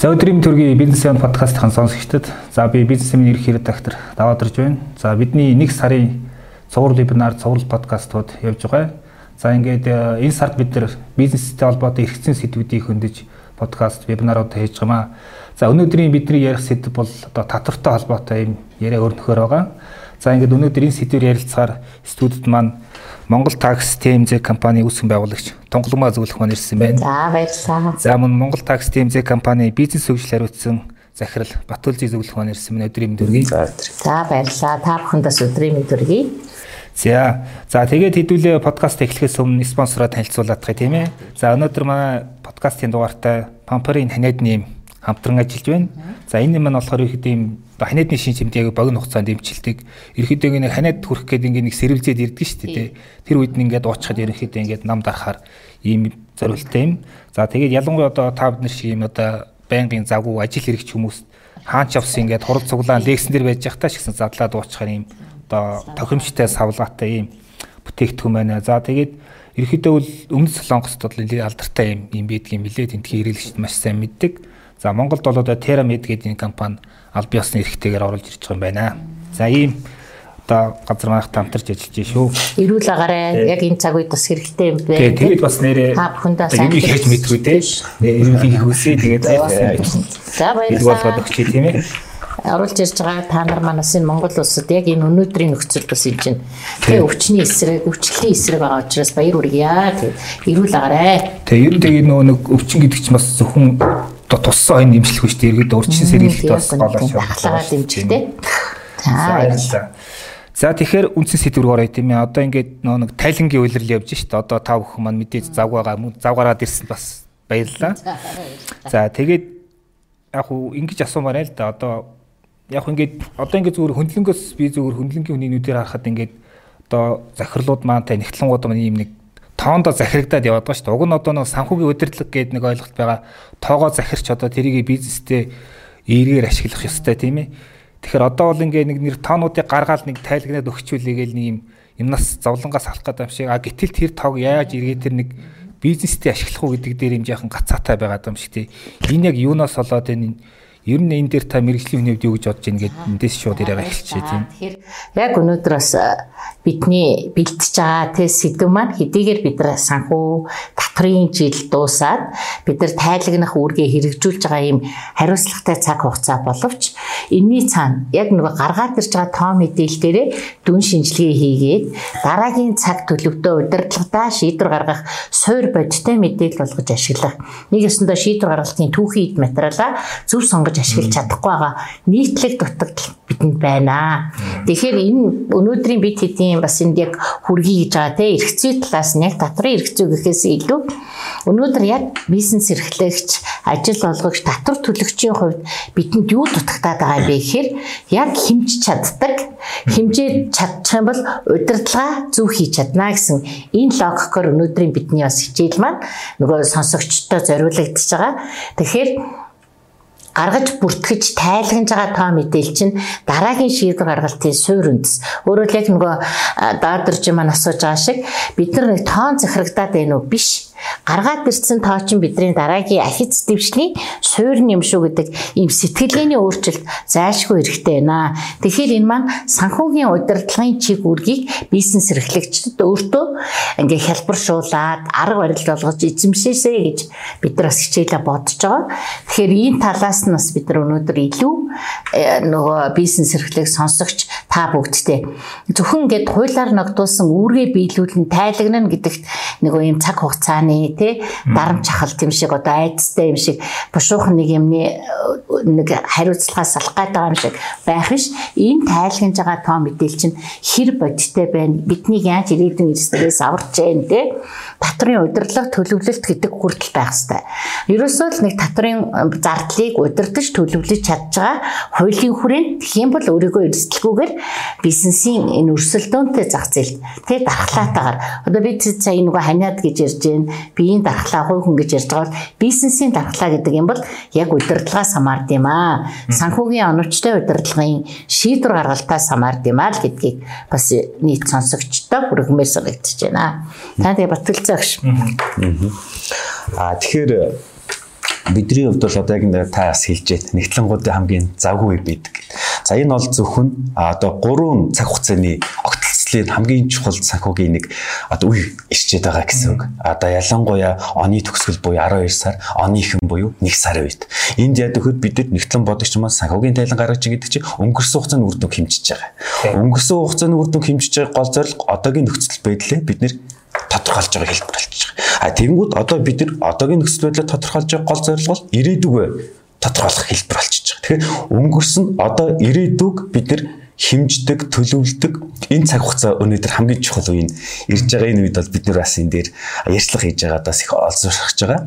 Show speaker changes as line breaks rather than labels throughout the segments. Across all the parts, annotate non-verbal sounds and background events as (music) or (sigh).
За өдрийн төргийн бизнес ян подкастын сонсогчдод за би бизнесмен ерх редактор даваадэрж байна. За бидний нэг сарын цуврал вебинар, цуврал подкастууд явж байгаа. За ингээд э, энэ сард бид нар бизнестэй холбоотой эргэцэн сэдвүүдийг хөндөж подкаст, вебинарууд хийж байгаамаа. За өнөөдрийн бидний ярих сэдв бол одоо татвартай холбоотой юм яриа өрнөхөр байгаа. За ингээд өнөөдөр энэ сэдвээр ярилцахаар студид маань Монгол такс TMZ компани үүсгэн байгуулагч Тонголмаа зөвлөх маань ирсэн байна.
За баярлалаа.
За мөн Монгол такс TMZ компани бизнес хөгжил хариуцсан захирал Батулжи зөвлөх маань ирсэн байна. Өдрийн мэнд хүргэе.
За баярлалаа. Та бүхэндээс өдрийн мэнд хүргэе.
За за тэгээд хэдүүлээ подкаст эхлэхээс өмнө спонсороо танилцуулаад тахыг тийм ээ. За өнөөдөр манай подкастын дугаартай Памперийн ханиад нэм хамтран ажиллаж байна. За энэ маань болохоор их ийм ханиадны шин чимд яг богино хугацаанд дэмжilдэг. Ерөнхийдөө нэг ханиад хүрэх гээд ингээ нэг сэрвэлзээд ирдэг шүү дээ. Тэр үед нь ингээд уучхад ерөнхийдөө ингээд нам дарахаар ийм зориултаа юм. За тэгээд ялангуяа одоо та бид нар шиг юм одоо байнгын завгүй ажил хэрэгч хүмүүс хаач авсан ингээд хурал цуглаан лексэн дэр байж явахтаа ч гэсэн задлаад уучхаар ийм одоо тохиромжтой савлгаатай ийм бүтээгдэхүүн байна. За тэгээд ерөнхийдөө бол өмнөд Солонгост бол алдартай юм юм байдгийн мэлээ тентхий хэрэглэгчд маш сайн мэддэг. За Монголд бол одоо Teramid гэдэг компани аль биесны эрхтэйгээр оруулж ирж байгаа юм байна. За ийм одоо газар маахтай хамтарч ажиллаж шүү.
Ирүүл агараа яг энэ цаг үед бас хэрэгтэй юм байна.
Тэгээд бас нэрээ
та бүхэндээ сайн
хийж мэдгүй дээ. Ирүүлгийг хүсье тэгээд
за баярлалаа.
Болгоод өгчээ тийм ээ
оруулж ирж байгаа та нар манаас энэ Монгол улсад яг энэ өнөөдрийн нөхцөл бас юм чинь тэгээ өвчний эсрэг өвчлөлийн эсрэг байгаа учраас баяр хүргье. Тэгээ ирүүл агараа.
Тэгээ ер нь тэгээ нөгөө нэг өвчин гэдэг чинь бас зөвхөн туссан хойно дэмжлэх биш дээ. Иргэд урчин сэргийлэлт бас голоо
шалгалаа дэмжихтэй. За.
За тэгэхээр үндсэн сэдвэр орё тийм ээ. Одоо ингээд нөө нэг тайлангийн үйлрэл явж шít. Одоо та бүхэн маань мэдээж зав байгаа зав гараад ирсэн бас баярлалаа. За тэгээд яг уу ингэж асуумаар л да. Одоо яг ингээд одоо ингээд зүгээр хөндлөнгөөс би зүгээр хөндлөнгийн хүний нүдээр харахад ингээд одоо захирлууд маань та нэгтлэнгууд маань ийм нэг тоондоо захирагдаад яваад байгаа шүү дээ. Уг нь одоо нэг санхүүгийн удирдлага гэдэг нэг ойлголт байгаа. Тоогоо захирч одоо тэрийг бизнестэй эргээр ашиглах ёстой тийм ээ. Тэгэхээр одоо бол ингээ нэг нэр тоонуудыг гаргаад нэг тайлагнаад өгчүүлээгээл нэг юм юмнаас зовлонгоос алах гэдэг юм шиг. А гэтэл тэр тоог яаж эргээ тэр нэг бизнестэй ашиглах уу гэдэг дээр юм жаахан гацаатай байгаа юм шиг тийм. Энэ яг юунаас болоод энэ ер нь энэ дээр та мэрэгжлийн хүний хувьд юу гэж бодож байна гэдэг эндээс шууд яриага эхэлчихэ тийм.
Тэгэхээр яг өнөөдөр бас бидний бэлтэж байгаа те сэдв маань хэдийгээр бид нар санхүү татврын жил дуусаад бид нар тайлагнах үүргээ хэрэгжүүлж байгаа юм хариуцлагатай цаг хугацаа боловч энэний цаана яг нөгөө гаргаад ирж байгаа тоо мэдээлэлдэрээ дүн шинжилгээ хийгээд дараагийн цаг төлөвдөө удирдлагатаа шийдвэр гаргах суур бодиттой мэдээлэл болгож ашиглах нэг ёсондоо шийдвэр гаргалтын түүхий материалаа зөв сонгож ашиглаж чадахгүй байгаа нийтлэг дутагдал бидэнд байна. Тэгэхээр энэ өнөөдрийн бид хэдийн бас энд яг хүргий гэж байгаа те эрхцээ талаас нь яг татврын эрхцээ гэхээс илүү өнөөдөр яг бизнес эрхлэгч ажил олгогч татвар төлөгчийн хувьд бидэнд юу дутагтаад байгаа юм бэ гэхээр яг хэмж чаддаг хэмжээ чадчих юм бол удирдлага зөв хийж чадна гэсэн энэ логикоор өнөөдрийн бидний бас хичээл маань нөгөө сонсогчтой зориулагдчихж байгаа. Тэгэхээр гаргаж бүртгэж тайлгнаж байгаа тоо мэдээлэл чинь дараагийн шийдвэр гаргалтын суурь үндэс. Өөрөөр яг нөгөө даадэрж маань асууж байгаа шиг бид нар нэг тоон захирагдаад байна уу? Биш гаргаад ирсэн тоо чин бидний дараагийн ахиц дэвшлийн суурь юм шүү гэдэг ийм сэтгэлгээний өөрчлөлт зайлшгүй хэрэгтэй байна. Тэгэхээр энэ маань санхүүгийн удирдлагын чиг үүргийг бизнес эрхлэгчдэд өөртөө ингээ хялбаршуулад арга барил болгож эзэмшээсэй гэж бид нар бас хичээлээ бодож байгаа. Тэгэхээр энэ талаас нь бас бид нар өнөөдөр илүү нөгөө бизнес эрхлэг сонсогч та бүгдтэй. Зөвхөн ингээд хуулиар ногдуулсан үүргээ биелүүлэн тайлагнана гэдэгт нөгөө ийм цаг хугацааны тий дарамт чахалт юм шиг одоо айдастай юм шиг бушуухан нэг юмны нэг хариуцлагаас салах гэдэг юм шиг байх биш. Энэ тайлгнаж байгаа тоо мэдээлэл чинь хэр бодиттой байна? Бидний яаж ирээдүйн эрсдэлээс аварч जैन тий татрын удирдлага төлөвлөлт гэдэг хүртэл байх хэвээр. Ерөөсөө л нэг татрын зардлыг удирдах төлөвлөж чадж байгаа хуулийн хүрээнд юм бол өөрийгөө эрсдэлгүйгээр бизнесийн энэ өрсөлдөөнтэй зах зээлд тэг дархлаатаагаар одоо бид сая нөгөө ханиад гэж ярьж байна биеийн дархлаа хувь хүн гэж ярьж байгаа бол бизнесийн дархлаа гэдэг юм бол яг удирдлагаас хамаард юм аа. Санхүүгийн оновчтой удирдлагын шийдвэр гаргалтаас хамаард юм аа л гэдгийг бас нийт сонсогчдоо хүргэмээр санагдчихэж байна. Та тэгээ батгалзаа гэж.
Аа тэгэхээр бидний хувьд бол одоо яг та бас хэлж байна. Нэгтлэнгуудын хамгийн завгүй бидэг. За энэ бол зөвхөн одоо 3 цаг хугацааны огтлцлын хамгийн чухал санхүүгийн нэг одоо үе ирчээд байгаа гэсэн үг. Одоо ялангуяа оны төгсгөл буюу 12 сар, оны ихэн буюу 1 сарын үед. Энд яд өгөхөд бид нэгтлэн бодогч маань санхүүгийн тайлан гаргаж гэдэг чинь өнгөрсөн хугацааны үр дүн хэмжиж байгаа. Өнгөрсөн хугацааны үр дүн хэмжиж байгаа гол зорилго одоогийн нөхцөл байдлаа бид нэр тодорхойлж байгаа хэлбэр болчихж байгаа. А тэгэнгүүт одоо бид нар одоогийн нөхцөл байдлаа тодорхойлж байгаа гол зорилго бол ирээдүгөө тодорхойлох хэлбэр болчихж байгаа. Тэгэхээр өнгөрсөн одоо ирээдүг бид нар химждэг, төлөвлөдөг энэ цаг хугацаа өнөөдөр хамгийн чухал үе ирж байгаа энэ үед бол бид нар бас энэ дээр ярьцлага хийж байгаа даас их олзуурхаж байгаа.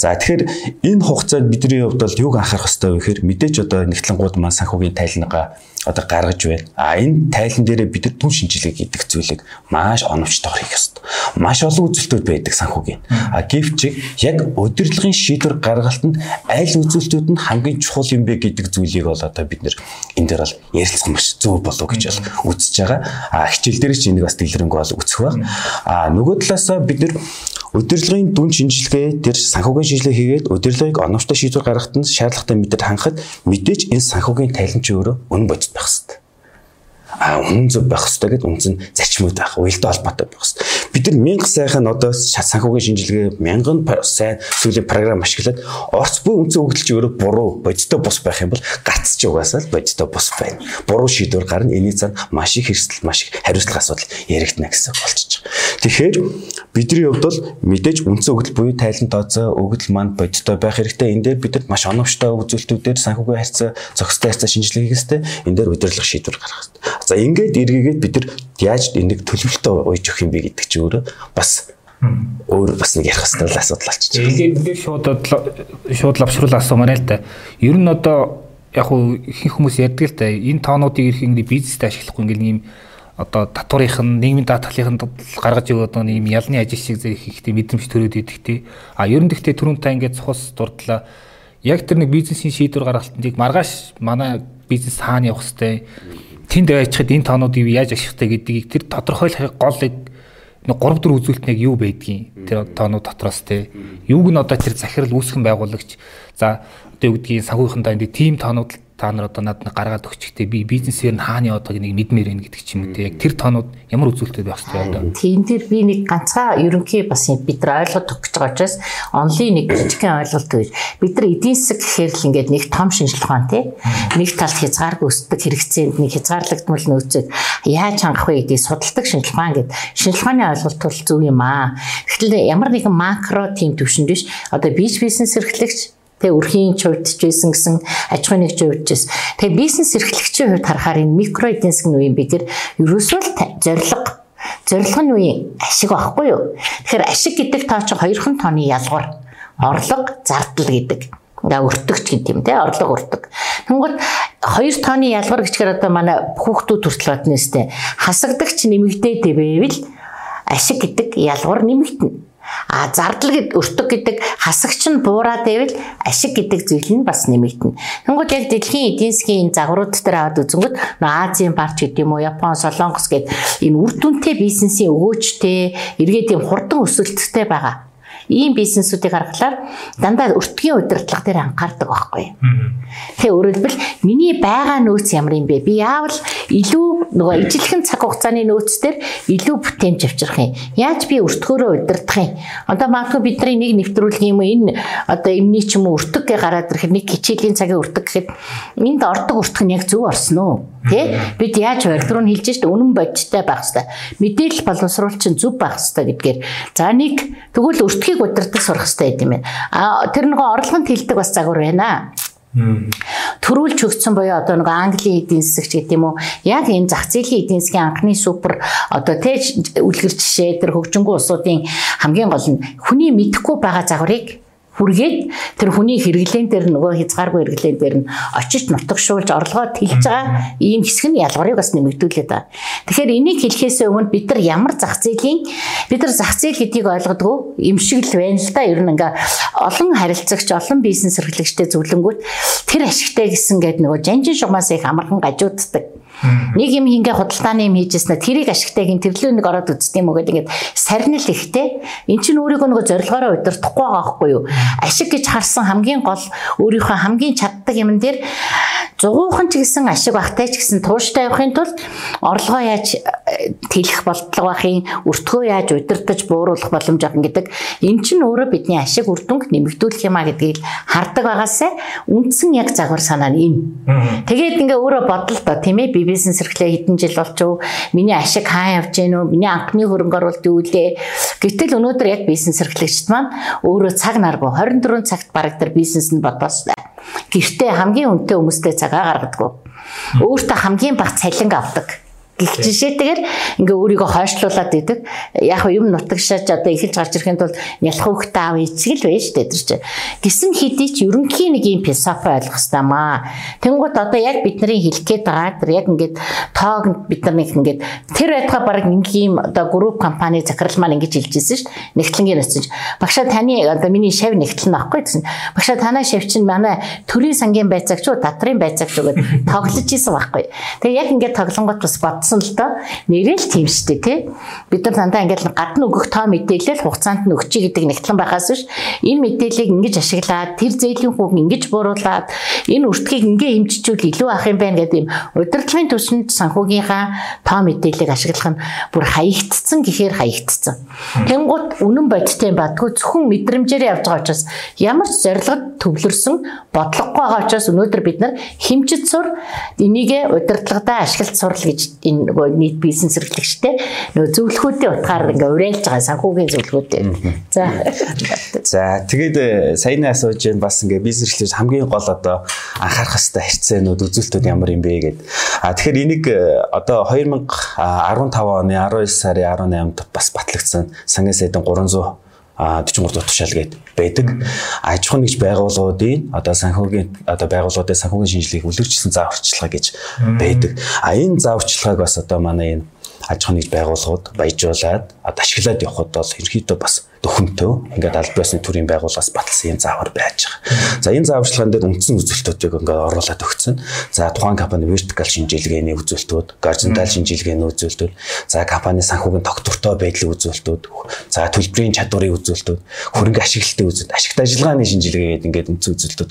За тэгэхээр энэ хугацаанд бидний хувьд бол юуг анхаарах хэрэгтэй вэ гэхээр мэдээж одоо нэгтлэнгууд маань санхүүгийн тайлнагаа одоо гаргаж байна. А энэ тайлан дээрээ бид нар түн шинжилгээ гэдэг зүйлийг маш оновчтойгоор хийх ёстой. Маш олон үзүүлэлтүүд байдаг санхүүгийн. А гэвч яг удирдлагын шийдвэр гаргалтанд аль үзүүлэлтүүд нь хамгийн чухал юм бэ гэдэг зүйлийг бол одоо бид нэр энэ дээр бол ярилцах маш зөв болов гэж бол үзэж байгаа. А хичээл дээр ч энийг бас дэлгэрэнгүй бол үзэх баг. А нөгөө талаасаа бид нэр удирдлагын дүн шинжилгээ дээр санхүүгийн шинжилгээ хийгээд удирдлагыг оновчтой шийдвэр гаргахад нь шаардлагатай мэдээд хангахад мэдээж энэ санхүүгийн тайлан чи өөрөө үнэн бодит байх хэрэгтэй үнэн зөв байх хэрэгтэй гэдэг үндсэн зарчмууд байх, уялдаа холбоотой байх хэрэгтэй. Бид нар мянга сайхан одоо санхүүгийн шинжилгээ мянган сайн сүүлийн програм ашиглаад орц буй үндсэн өгдөлч өөрөө буруу бодиттой бус байх юм бол гац ч угаасаа л бодиттой бус байна. Буруу шийдвэр гарна. Эний цаана маш их хэрсэл, маш их хариуцлага асуудал яригдана гэсэн байгаа. Тэгэхээр бидний хувьд бол мэдээж үндсэн өгдөл буюу тайлан тооцоо өгдөл манд бодиттой байх хэрэгтэй. Энд дээр бид нар маш оновчтой үзүүлэлтүүдээр санхүүгийн харьцаа, зохистой харьцаа шинжилгээ хийх хэрэгтэй. Энд дээр удирдлага шийдвэр гаргах хэрэгтэй. За ингээд эргээгээд бид нар яаж энийг төлөвлөлтөө уйж өгөх юм бэ гэдэг чи өөрөө бас өөр бас нэг ярих хэвэл асуудал.
Ингээд ингээд шууд шууд лавшруулаа асуумаар л да. Ер нь одоо яг хуу ихэнх хүмүүс ярьдаг л да. Энэ тоонуудыг ирэх ингээд бизнест ашиглахгүй ингээд ийм одоо татварынх нь нийгмийн даатгалын гаргаж өгöd нэг юм ялны ажил шиг хийхдээ мэдрэмж төрөөд идэхтэй. А ер нь гэхдээ түрүүн та ингээд цус дурдлаа. Яг тэр нэг бизнесийн шийдвэр гаргалтыг маргааш манай бизнес хаана явах хэвтэй тэнд байчихад энэ тоонуудыг яаж ашигтай гэдгийг тэр тодорхойлохын гол нэг 3 4 үзүүлэлтнийг юу байдгийг тэр тоонууд дотроос те. Юуг нь одоо тэр захирал үүсгэн байгуулагч за одоо юу гэдгийг санхүүхэнтэй энэ тим тоонууд та нар одоо надад гаргаад өгчихтэй би бизнесээр нь яваад байгааг нэг мэдмээр байна гэдэг ч юм уу те. Яг тэр тоонууд ямар үзүүлэлттэй байх ёстой одоо
тийм тэр би нэг ганцхан ерөнхий бас бид нар ойлгоод өгч байгаа учраас онлын нэг жижигхэн ойлголт гэж бид нар эдийн засаг гэхээр л ингээд нэг том шинжилгээ ухаан те. Нэг талд хязгааргүй өсдөг хэрэгцээнд нэг хязгаарлагдмал нөөцөд яаж хангах вэ гэдгийг судалдаг шинжилгээ ухаан гэдэг шинжилгээ ухааны ойлголт бол зөв юм аа. Гэтэл ямар нэгэн макро тим төвшөнд биш. Одоо бич бизнес эрхлэгч тэг өрхийн хувьд ч байсан гэсэн аж ахуйн нэгжийн хувьд ч. Тэгээ бизнес эрхлэгчийн хувьд харахаар энэ микро эдийн засгийн үеийн бид нар ерөөсөө л зорилго зорилго нь үеийн ашиг байхгүй юу? Тэгэхээр ашиг гэдэг тоо чи хоёрхан тооны ялгар орлого зардал гэдэг ингээ өртөгч гэдэг юм те орлого өртөг. Тэнгүүд хоёр тооны ялгар гэчгээр одоо манай хүүхдүүд хүртэл бодно өстэй хасагдагч нэмэгдээд байвал ашиг гэдэг ялгар нэмэгдэнэ. А зардал гэд өртөг гэдэг хасагч нь буураад байвал ашиг гэдэг зүйл нь бас нэмэгдэнэ. Тэнгүүд яг дэлхийн эдийн засгийн загварууд дээр аваад үзэнгүүт Азийн барч гэдэг юм уу Япон, Солонгос гэд энэ үр дүнтэй бизнесийн өгөөчтэй эргээд юм хурдан өсөлттэй байгаа ийм бизнесүүдийг харахаар дандаа өртгийн удирдлага дээр анхаардаг байхгүй. Тэгээ өөрөлдвөл миний байгаа нөөц ямар юм бэ? Би яавал илүү нөгөө ижилхэн цаг хугацааны нөөц дээр илүү бүтээмж авчрах юм. Яаж би өртгөөрөө удирдах юм? Одоо магадгүй бидний нэг нэвтрүүлэх юм энэ одоо эмний ч юм уу өртөг гэ гараад ирэхэд нэг хичээлийн цагийн өртөг гэхэд энд ордог өртөх нь яг зөв орсон уу? Тэ? Бид яаж ордруу нь хэлж штэ үнэн бодиттой байх хэвээр. Мэдээлэл боловсруулалт чинь зөв байх хэвээр гэдгээр. За нэг тэгвэл өртгийг удирдах сурах хэвээр юм байна. А тэр нөгөө орлогонд хилдэг бас загвар байна. Төрүүлж өгсөн буюу одоо нэг Английн эдийн засагч гэдэг юм уу яг энэ зах зээлийн эдийн засгийн анхны супер одоо tej үлгэр жишээ тэр хөгжингүү улсуудын хамгийн гол нь хүний мэдхгүй байгаа загварыг хүргээд тэр хүний хэрэглэн дээр нөгөө хязгааргүй хэрэглэн дээр нь очиж нутагшуулж орлогоо тэлж байгаа ийм хэсэг нь ялгарыг бас нэмэгдүүлээд байгаа. Тэгэхээр энийг хэлэхээс өмнө бид нар ямар зах зээлийн бид нар зах зээл гэдгийг ойлгодгоо юм шиг л байна л да. Ер нь ингээ олон харилцагч, олон бизнес эрхлэгчтэй зөвлөнгүүт тэр ашигтай гэсэн гээд нөгөө жанжин шугамаас их амархан гажууддаг. Нэг юм ингээ худалдааны юм хийжсэн тэрийг ашигтай гин тэрлүү нэг ороод үзт юм уу гэдэг ингээд сарнил ихтэй. Эн чинь өөрийгөө нөгөө зорилгоороо удирдахгүй байгаа байхгүй юу? Ашиг гэж харсан хамгийн гол өөрийнхөө хамгийн чаддаг юм дээр зугуухан ч гэсэн ашиг багтай ч гэсэн тууштай явахын тулд орлогоо яаж тэлэх болтлого байхын өртгөө яаж удирдах бууруулах боломж авах гэдэг эн чинь өөрөө бидний ашиг үр дүнг нэмэгдүүлэх юмаа гэдгийг хардаг байгаасаа үндсэн яг загвар санаа нь энэ. Тэгээд ингээ өөрөө бодлоо тийм ээ би бизнес эрхлээ хэдэн жил болчихов миний ашиг хаа явж гэнэ үү миний анхны хөрөнгө оруулалт юу лээ. Гэтэл өнөөдөр яг бизнес эрхлэгчд маань өөрөө цаг наргүй 24 цагт бараг тэр бизнес нь бодоостай гэртээ хамгийн үнэтэй хүмүүстэй цагаа гаргадаг. Өөртөө хамгийн бага цалинг авдаг гих жишээтэйгээр ингээ өөрийгөө хойшлуулад идэг. Яг юм нутагшааж одоо эхэлж гарч ирэхэд бол нялх хөвгт аав эцэг л байж тээ тэр чинь. Гисэн хэдий ч ерөнхийн нэг юм философи ойлгох хэрэгтэй маа. Тэнгууд одоо яг бидний хэлэх гээд байгаа тэр яг ингээд тоог бид нар нэг ингээд тэр байтугай баг юм одоо групп компани захирал маань ингэж хэлжсэн ш. Нэгтлэнгийн очиж багшаа таны одоо миний шав нэгтлэн аахгүй гэсэн. Багшаа танаа шав чинь манай төрийн сангийн байцаагч уу татрын байцаагч уу гэдээ тоглож исэн байхгүй. Тэгээ яг ингээд тоглонгот бас бодсон бодсон л доо. Нэрээ л тийм шүү дээ тий. Бид нар дандаа ингээд гадна өгөх тоо мэдээлэл хугацаанд нь өгчий гэдэг нэгтлэн байхаас биш энэ мэдээллийг ингэж ашиглаад тэр зээлийн хүүг ингэж бууруулад энэ үртгийг ингээ хэмжижүүл илүү ах юм байна гэдэг юм удирдлагын түвшинд санхүүгийнхаа тоо мэдээллийг ашиглах нь бүр хаягдцсан гэхээр хаягдцсан. Тэнгууд үнэн бодтой бадгүй зөвхөн мэдрэмжээр явж байгаа учраас ямар ч зорилгод төвлөрсөн бодлогогүй байгаа учраас өнөөдөр бид нар хэмжиж сур энийг удирдлагадаа ашиглаж сурал гэж энэ нөгөө нийт бизнес эрхлэгчтэй нөгөө зөвлөхүүдийн утгаар ингээ уриалж байгаа санхүүгийн зөвлөхүүдтэй. За.
За тэгээд э, саяны асууж байна бас ингээ бизнес эрхлэгч хамгийн гол одоо анхаарах хэвээр хэрэгцээнүүд үзүүлэлтүүд ямар юм бэ гэдэг. А тэгэхээр энийг э, одоо 2015 оны 19 сарын 18-нд бас батлагдсан сангийн сайдын 300 43 дугаар тушаал гээд байдаг. Аж ахуйн нэгж байгууллагуудын одоо санхүүгийн одоо байгууллагуудын санхүүгийн шинжилгээг үлгэрчилсэн зааварчилгаа гэж байдаг. А энэ зааварчилгааг бас одоо манай энэ аж ахуйн нэгж байгууллагууд баяжуулаад одоо ашиглаад явхад бол ерөөхдөө бас дөхөнтөө ингээд аль биесны төрийн байгууллагаас баталсан юм заавар байж байгаа. За энэ зааварчилгаан дээр үндсэн үзүүлэлтүүдийг ингээд оруулаад өгсөн. За тухайн компани вертикал шинжилгээний үзүүлэлтүүд, горизонтал шинжилгээний үзүүлэлтүүд, за компани санхүүгийн тогтвортой байдлын үзүүлэлтүүд, за төлбөрийн чадварын үзүүлэлтүүд, хөрөнгө ашиглалтын үзүүлэлт, ашигт ажиллагааны шинжилгээ гэдэг ингээд үндсэн үзүүлэлтүүд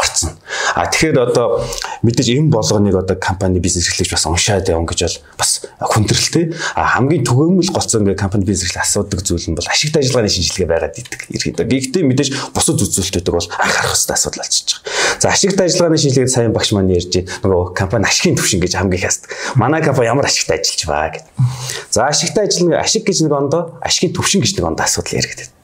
орцсон. А тэгэхээр одоо мэдээж энэ болгоныг одоо компани бизнес эрхлэгч бас уншаад явна гэж бол бас хүндрэлтэй. А хамгийн түгээмэл голцоо ингээд компани бизнес эрхлэх асуудаг зүйл нь бол ашигт ажиллагааны шинжилгээ байгаад идэг. Ерхийдөө. Гэхдээ мэдээж бусад үзүүлэлтүүдийг бол анхаарах хэрэгтэй асуудал болчихж байгаа. За ашигт ажиллагааны шинжилгээд сайн багш маань ярьж байна. Нөгөө компани ашигын түвшин гэж хамгийн хасдаг. Манай компани ямар ашигт ажиллаж байгаа гэдэг. За ашигт ажиллана ашиг гэж нэг ондоо ашигын түвшин гэж нэг ондоо асуудал яригддаг.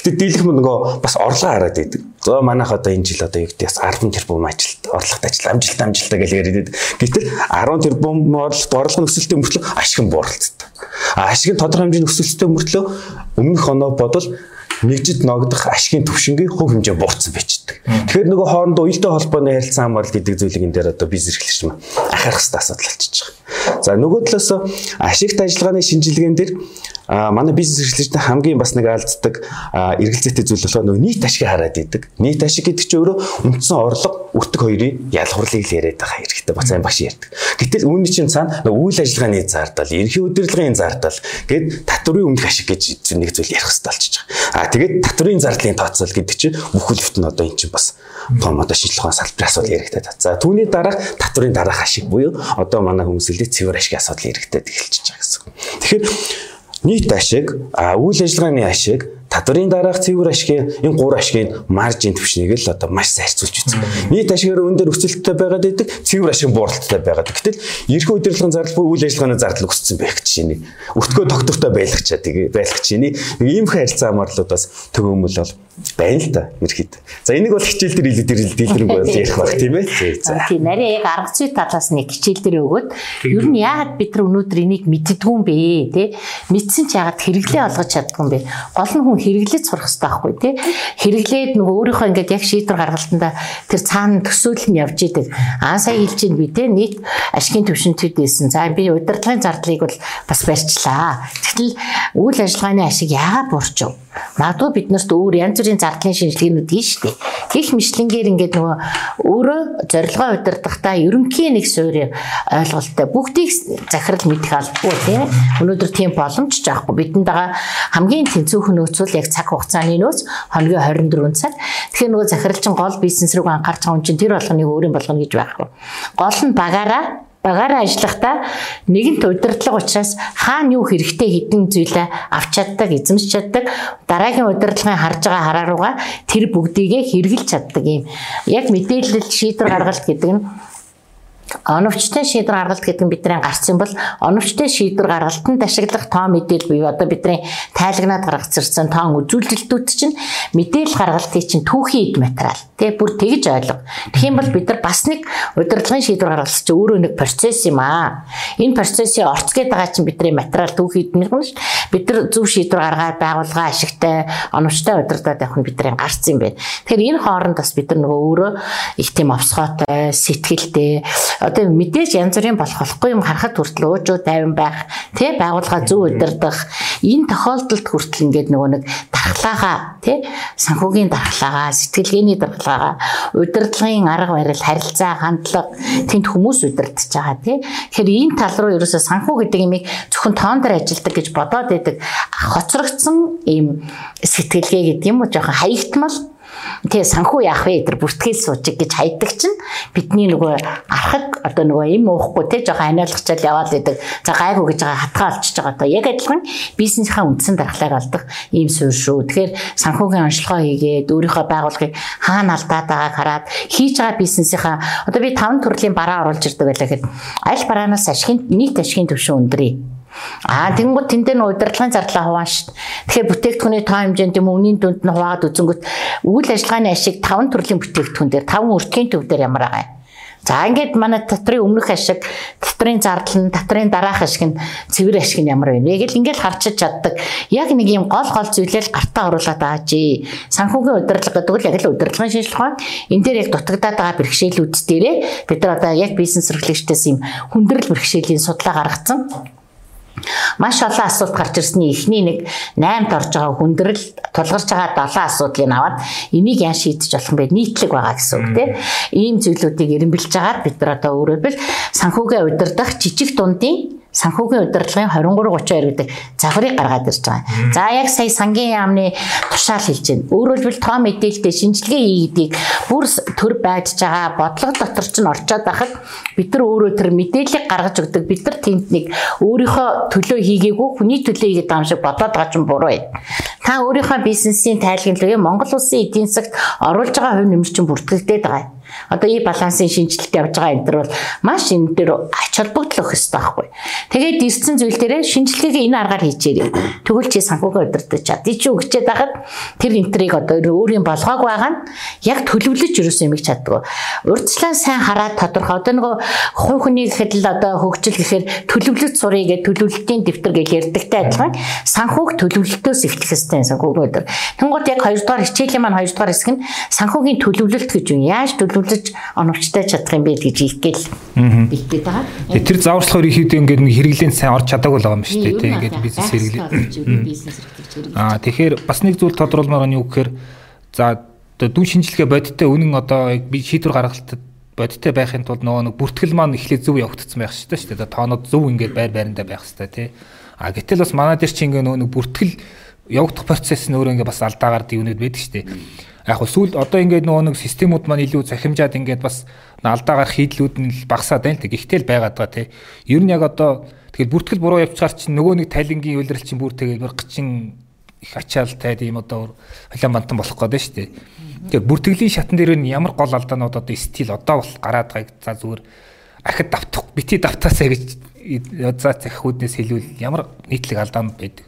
Гэтэ дийлэх мөн нөгөө бас орлого хараад идэг. За манайх одоо энэ жил одоо юу гэдэг 10 тэрбум ажилт орлогот ажил амжилт амжилтаа гэж яриад идэг. Гэтэл 10 тэрбум орлогот орлого нөхцөлтэй мөртлөө ашиг нь бууралцдаг. А ашиг нь тодорхой хэмжээний нөхцөлтэй мөртлөө өмнөх оноо бодвол нэгжид ногдох ашигын төвшингийн хувь хэмжээ буурсан байждаг. Тэгэхээр нөгөө хоорондоо уялдаа холбооны харилцан хамгаалалт гэдэг зүйлийг энэ дээр одоо бизнес эрхлэгч маань анхаарах хэрэгтэй асуудал болчихж байгаа. За нөгөө талаас ашигт ажиллагааны шинжилгээнд дэр манай бизнес эрхлэгчдийн хамгийн бас нэг алддаг эргэлзээтэй зүйл болохоор нөгөө нийт ашиг хараад идэг. Нийт ашиг гэдэг чинь өөрөө үндсэн орлого өртөг хоёрын ялгуурлыг л яриад байгаа хэрэгтэй бац айн багш ярьдаг. Гэтэл үүний чинь цаана үйл ажиллагааны зардал, ерхий удирдлагын зардал гээд татврын өмнөх ашиг гэж нэг зүйл ярих хэрэгтэй болчихж байгаа. А тэгээд татврын зардлын тооцоол гэдэг чинь бүхэлдээ нь одоо эн чинь бас том одоо шинжилгээ ухаан салбарын асуудал хэрэгтэй. За түүний дараах татврын дараах ашиг буюу одоо манай хүмүүс хэлдэг цэвэр ашигын асуудал хэрэгтэй эхэлчихэж байгаа гэсэн. Тэгэхээр нийт ашиг, үйл ажиллагааны ашиг, татврын дараах цэвэр ашигын энэ гур ашигын маржин түвшнийг л одоо маш харьцуулж үзсэн. Нийт ашигаар өндөр өсөлттэй байгаад идэг, цэвэр ашиг бууралттай байгаад. Гэтэл ерхий удирдлагын зардал буюу үйл ажиллагааны зардал өссөн байх гэж байна. Өртгөө тогтвортой байлгачаад байлгах чинь ийм харилцаа хамаарлууд бас төгөөмөл бол байна л да ерхэд. За энийг бол хичээл дээр илүү дээр дэлгэрэнгүй бол ярих байх тийм ээ.
За тийм нарийн яг арга зүй талаас нэг хичээл дээр өгөөд ер нь яагаад бид нар өнөөдөр энийг мэддгүй юм бэ те мэдсэн ч яагаад хэрэглээ олгож чаддгүй юм бэ? Гол нь хүн хэрэглэж сурах хэрэгтэй байхгүй те. Хэрэглээд нөгөө өөрийнхөө ингээд яг шийдвэр гаргалтанда тэр цаана төсөөлөл нь явж идэг. Аа сая хэлж чинь би те нийт ашигын төвшөнтүүд ийсэн. За би удирдлагын зардлыг бол бас барьчлаа. Тэгтэл үйл ажиллагааны ашиг яагаад буурч вэ? Магадгүй биднэрт өөр янз бүрийн зардлын шинжилгээнүүд нь шүү дээ. Гэх мэтлэнгээр ингээд нөгөө өөрөө зорилгоо удирдахдаа ерөнхийн нэг суурь ойлголттой бүгдийг захирал мэдэх албагүй тийм. Өнөөдөр тийм боломж ч аахгүй. Бидэнд байгаа хамгийн тэнцвүүхэн нөөцөл яг цаг хугацааны нөөц хоногийн 24 цаг. Тэгэхээр нөгөө захиралчин гол бизнес рүү анхаарч байгаа юм чинь тэр болгоныг өөрийн болгоно гэж байхгүй. Гол нь багаараа багаараа ажиллахдаа нэгэнт удирдлага учраас хаана юу хэрэгтэй хідэн зүйлээ авч чаддаг, эзэмш чаддаг, дараагийн удирдлагын харж байгаа хараарууга тэр бүгдийгээ хэрэгжилж чаддаг юм. Яг мэдээлэл шийдвэр гаргалт гэдэг нь оновчтой шийдвэр гаргалт гэдэг нь бидний гарсан бол оновчтой шийдвэр гаргалтанд ашиглах тоо мэдээлэл буюу одоо бидний тайлагнаад гаргацсан тоон үзүүлэлтүүд чинь мэдээлэл гаргалтын чинь түүхийн эд материал тий бүр тэгж ойлго. Тэгэх юм бол бид нар бас нэг удирдлагын шийдвэр гаргалт чинь өөрөө нэг процесс юм аа. Энэ процессын орц гээд байгаа чинь бидний материал түүхийн эд мэрхэн ш. Бид нар зөв шийдвэр гаргаад байгууллага ашигтай оновчтой удирдаад явах нь бидний гарсан юм байна. Тэгэхээр энэ хооронд бас бид нар нөгөө өөрөө их тийм овсгоотой, сэтгэлтэй одоо мэдээж янз бүрийн болох болохгүй юм харахад хүртэл өөжөө тайван байх тий байгууллага зөв удирдах энэ тохиолдолд хүртэл ингээд нөгөө нэг дархлаагаа тий санхүүгийн дархлаагаа сэтгэлгээний дархлаагаа удирдлагын арга барил харилцаа хандлага тэнд хүмүүс удирдах байгаа тий тэгэхээр энэ тал руу ерөөсөө санхүү гэдэг имийг зөвхөн тоон дээр ажилдаг гэж бодоод байдаг хоцрогдсон ийм сэтгэлгээ гэдэг юм уу? Жоохон хаягтмал Тэгээ санхүү яах вэ? Тэр бүртгэл суучиг гэж хайдаг чинь бидний нөгөө архаг одоо нөгөө им уухгүй те жоохон аниалгачаал яваад идэг. За гайгүй гэж байгаа хатгаа олчиж байгаа. Одоо яг адилхан бизнесийнхаа үндсэн дархлааг олдох ийм суурь шүү. Тэгэхээр санхүүгийн онцлогоо хийгээд өөрийнхөө байгууллагыг хаана алдаад байгааг хараад хийж байгаа бизнесийнхаа одоо би таван төрлийн бараа оруулж ирдэг байлаа гэхэд аль бараанаас ашигын нийт ашигын түвшин өндрий Аа тэгэнгүүт тэн дээр нь удирдлагын зардлаа хуваан шүү. Тэгэхээр бүтээгдэхүүний тоо хэмжээнд юм үнийн дүнд нь хуваагаад үзэнгүүт үйл ажиллагааны ашиг 5 төрлийн бүтээгдэхүүн дээр 5 өртгийн төв дээр ямар байгаа юм. За ингээд манай татрын өмнөх ашиг, татрын зардал нь, татрын дараах ашиг нь, цэвэр ашиг нь ямар вэ? Яг л ингээд харчиж чаддаг. Яг нэг юм гол гол зүйлээ л гартаа оруулаад чи. Санхүүгийн удирдлага гэдэг нь яг л удирдлагын шинжилгээ. Энэ дээр яг дутагдаад байгаа бэрхшээлүүд дээрээ бид нар одоо яг бизнес эрхлэгчдээс юм хүндрэл бэрхшээлийн судлаа гаргацсан. Маш олон асуулт гарч ирсний эхний нэг 8-д орж байгаа хүндрэл тулгарч байгаа 7 асуудлыг аваад энийг яа шийдэж болох бэ? Нийтлэг байгаа гэсэн үг тийм. Ийм зүйлүүдийг эренбэлж агаад бид нар одоо өөрөөр санхүүгээ удирдах жижиг дундын санхүүгийн удирдлагын 2332 гэдэг загварыг гаргаад ирж байгаа. За яг сая сангийн яамны тушаал хэлж байна. Өөрөөр хэлбэл тоо мэдээлэлтэй шинжилгээ хийгдгийг бүр төр байж байгаа бодлого дотор ч нь орчоод байхад бид нар өөрөө тэр мэдээллийг гаргаж өгдөг. Бид нар тэнд нэг өөрийнхөө төлөө хийгээгүй хүний төлөө хийгээд байгаа юм шиг бодоод байгаа ч буруу байна. Та өөрийнхөө бизнесийн тайлгналыг Монгол улсын эдийн засагт оруулж байгаа хувь нэмэр чинь бүртгэгдээд байгаа юм. Одоо и балансын шинжилэлт явж байгаа энэ төр бол маш энэ дээр ач холбогдол өгөх хэрэгтэй байхгүй. Тэгээд ирсэн зүйл дээрээ шинжилгээгээ энэ аргаар хийчихээрэй. Тэгвэл чи санхүүгээ удирдах чадъя чи өгчээд байхад тэр энтрийг одоо өөрийн болгоог байгаа нь яг төлөвлөж ерөөсөө юмыг чаддаг. Урдчлаа сайн хараад тодорхой одоо нөгөө хувь хүний гэхэд л одоо хөгжил гэхээр төлөвлөлт сурыг гэж төлөвлөлтийн дэвтэр гэж ярьдагтай адилхан санхүүг төлөвлөлтөөс эхлэх хэрэгтэй санхүүгийн өдөр. Тэнгууд яг 2 дугаар хичээлийн маань 2 дугаар хэсэг нь санхүүгийн төлөвлөлт гэж юм. Яаж төлөв төлөвлөж оновчтой чадах юм бэ гэж ихгээл ихгээд байгаа.
Тэгээ тэр зааварчлахаар ихэд ингээд нэг хэрэглээнд сайн орж чадаагүй л байгаа юм шүү дээ. Тэг ингээд бизнес хэрэглээ.
Бизнес хэрэглэж
Аа тэгэхээр бас нэг зүйл тодруулмаар нь юу гэхээр за дүн шинжилгээ бодиттой үнэн одоо би шийдвэр гаргалтад бодиттой байхын тулд нөгөө нэг бүртгэл маань эхлээд зөв явагдсан байх шүү дээ. Тоонод зөв ингээд байр байрандаа байх хэрэгтэй тий. А гэтэл бас манай дээр чи ингээ нөгөө нэг бүртгэл явагдах процесс нь өөрөө ингээ бас алдаагаар дивнэд байдаг шүү дээ яг хөө сүүл одоо ингээд нөгөө нэг системүүд маань илүү захимжаад ингээд бас алдаа гарах хийдлүүд нь багасаад байна л тэг. Гэхдээ л байгаад байгаа тий. Ер нь яг одоо тэгэхээр бүртгэл буруу явчихаар чинь нөгөө нэг тайлангийн үйлрэл чинь бүр тэгээд мөргчин их ачаалтай тийм одоо холион бантан болох гээд шүү дээ. Тэгэхээр бүртгэлийн шатан дээр нь ямар гол алдаанууд одоо стил одоо бол гараад байгааг за зүгээр ахад давтах бити давтаасаа гэж за захиуднаас хэлвэл ямар нийтлэг алдаанууд байдаг.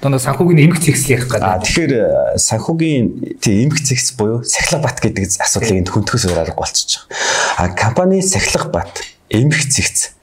Одоо санхүүгийн эмгэг цэгц ярих гэдэг.
Тэгэхээр э, санхүүгийн тийм эмгэг цэгц буюу сахилга бат гэдэг асуудлыг энд хөнтгөөс арга болчихж байгаа. А компани сахилга бат эмгэг цэгц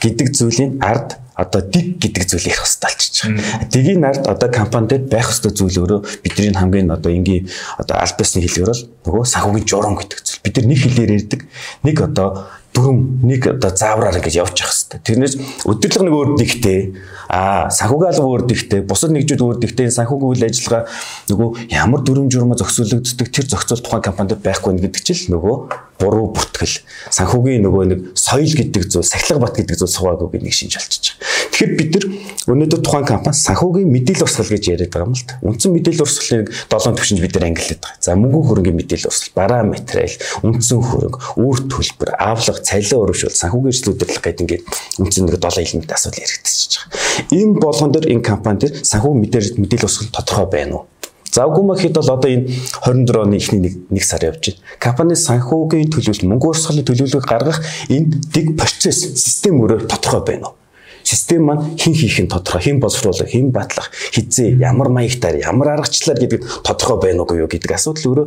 гэдэг зүйлийн ард одоо дэг гэдэг зүйл ярих хэрэгтэй болчихж байгаа. Дигийн ард одоо компанид байх ёстой зүйл өөрөө бидний хамгийн одоо энгийн одоо аль бисны хэлээр бол нөгөө санхүүгийн журам гэдэг зүйл. Бид нар нэг хэлээр ярьдаг. Нэг одоо дүрм нэг одоо заавраар ингэж явах хэрэгтэй. Тэрнээс өдөрлөг нэг өөр дихтэй аа санхугаал өөр дихтэй бусад нэгжүүд өөр дихтэй санхүүгийн үйл ажиллагаа нөгөө ямар дүрм журмаа зохицуулагддаг тэр зохицуул тухайн компанид байхгүй гэдэг чинь нөгөө буруу бүртгэл санхүүгийн нөгөө нэг соёл гэдэг зүйл сахилга бат гэдэг зүйл суугаагүй нэг шинж болчихж байгаа. Тэгэхээр бид нар өнөөдөр тухайн компани санхүүгийн мэдээлэл урсгал гэж яриад байгаа юм л та. Үндсэн мэдээлэл урсгалыг 7 төвшөнд бид нар ангиллаад байгаа. За мөнгө хөрөнгөний мэдээлэл урсгал, бараа материал, үндсэн хөрөнгө, үр төлбөр, авлага, цалин өргөжүүл, санхүүгийн эрсдэл удирдлага гэдэг ингээд үндсэн нэг 7 элемент асуудал яригдчихэж байгаа. Энэ болгон дээр энэ компани дээр санхүү мэдээлэл мэдээлэл урсгал тодорхой байна уу? Завгүй махид бол одоо энэ 24 оны эхний нэг нэг сар явж байна. Компани санхүүгийн төлөвлөлт мөнгө урсгалын төлөвлөгөөг гаргах энэ дэг процесс систем өөрөө тодорхой байна уу? Систем маань хин хийх нь тодорхой, хин боловсруулах, хин батлах, хизээ, ямар маягтаар, ямар аргачлалаар гэдэг тодорхой байна юу гэдэг асуудал өөрөө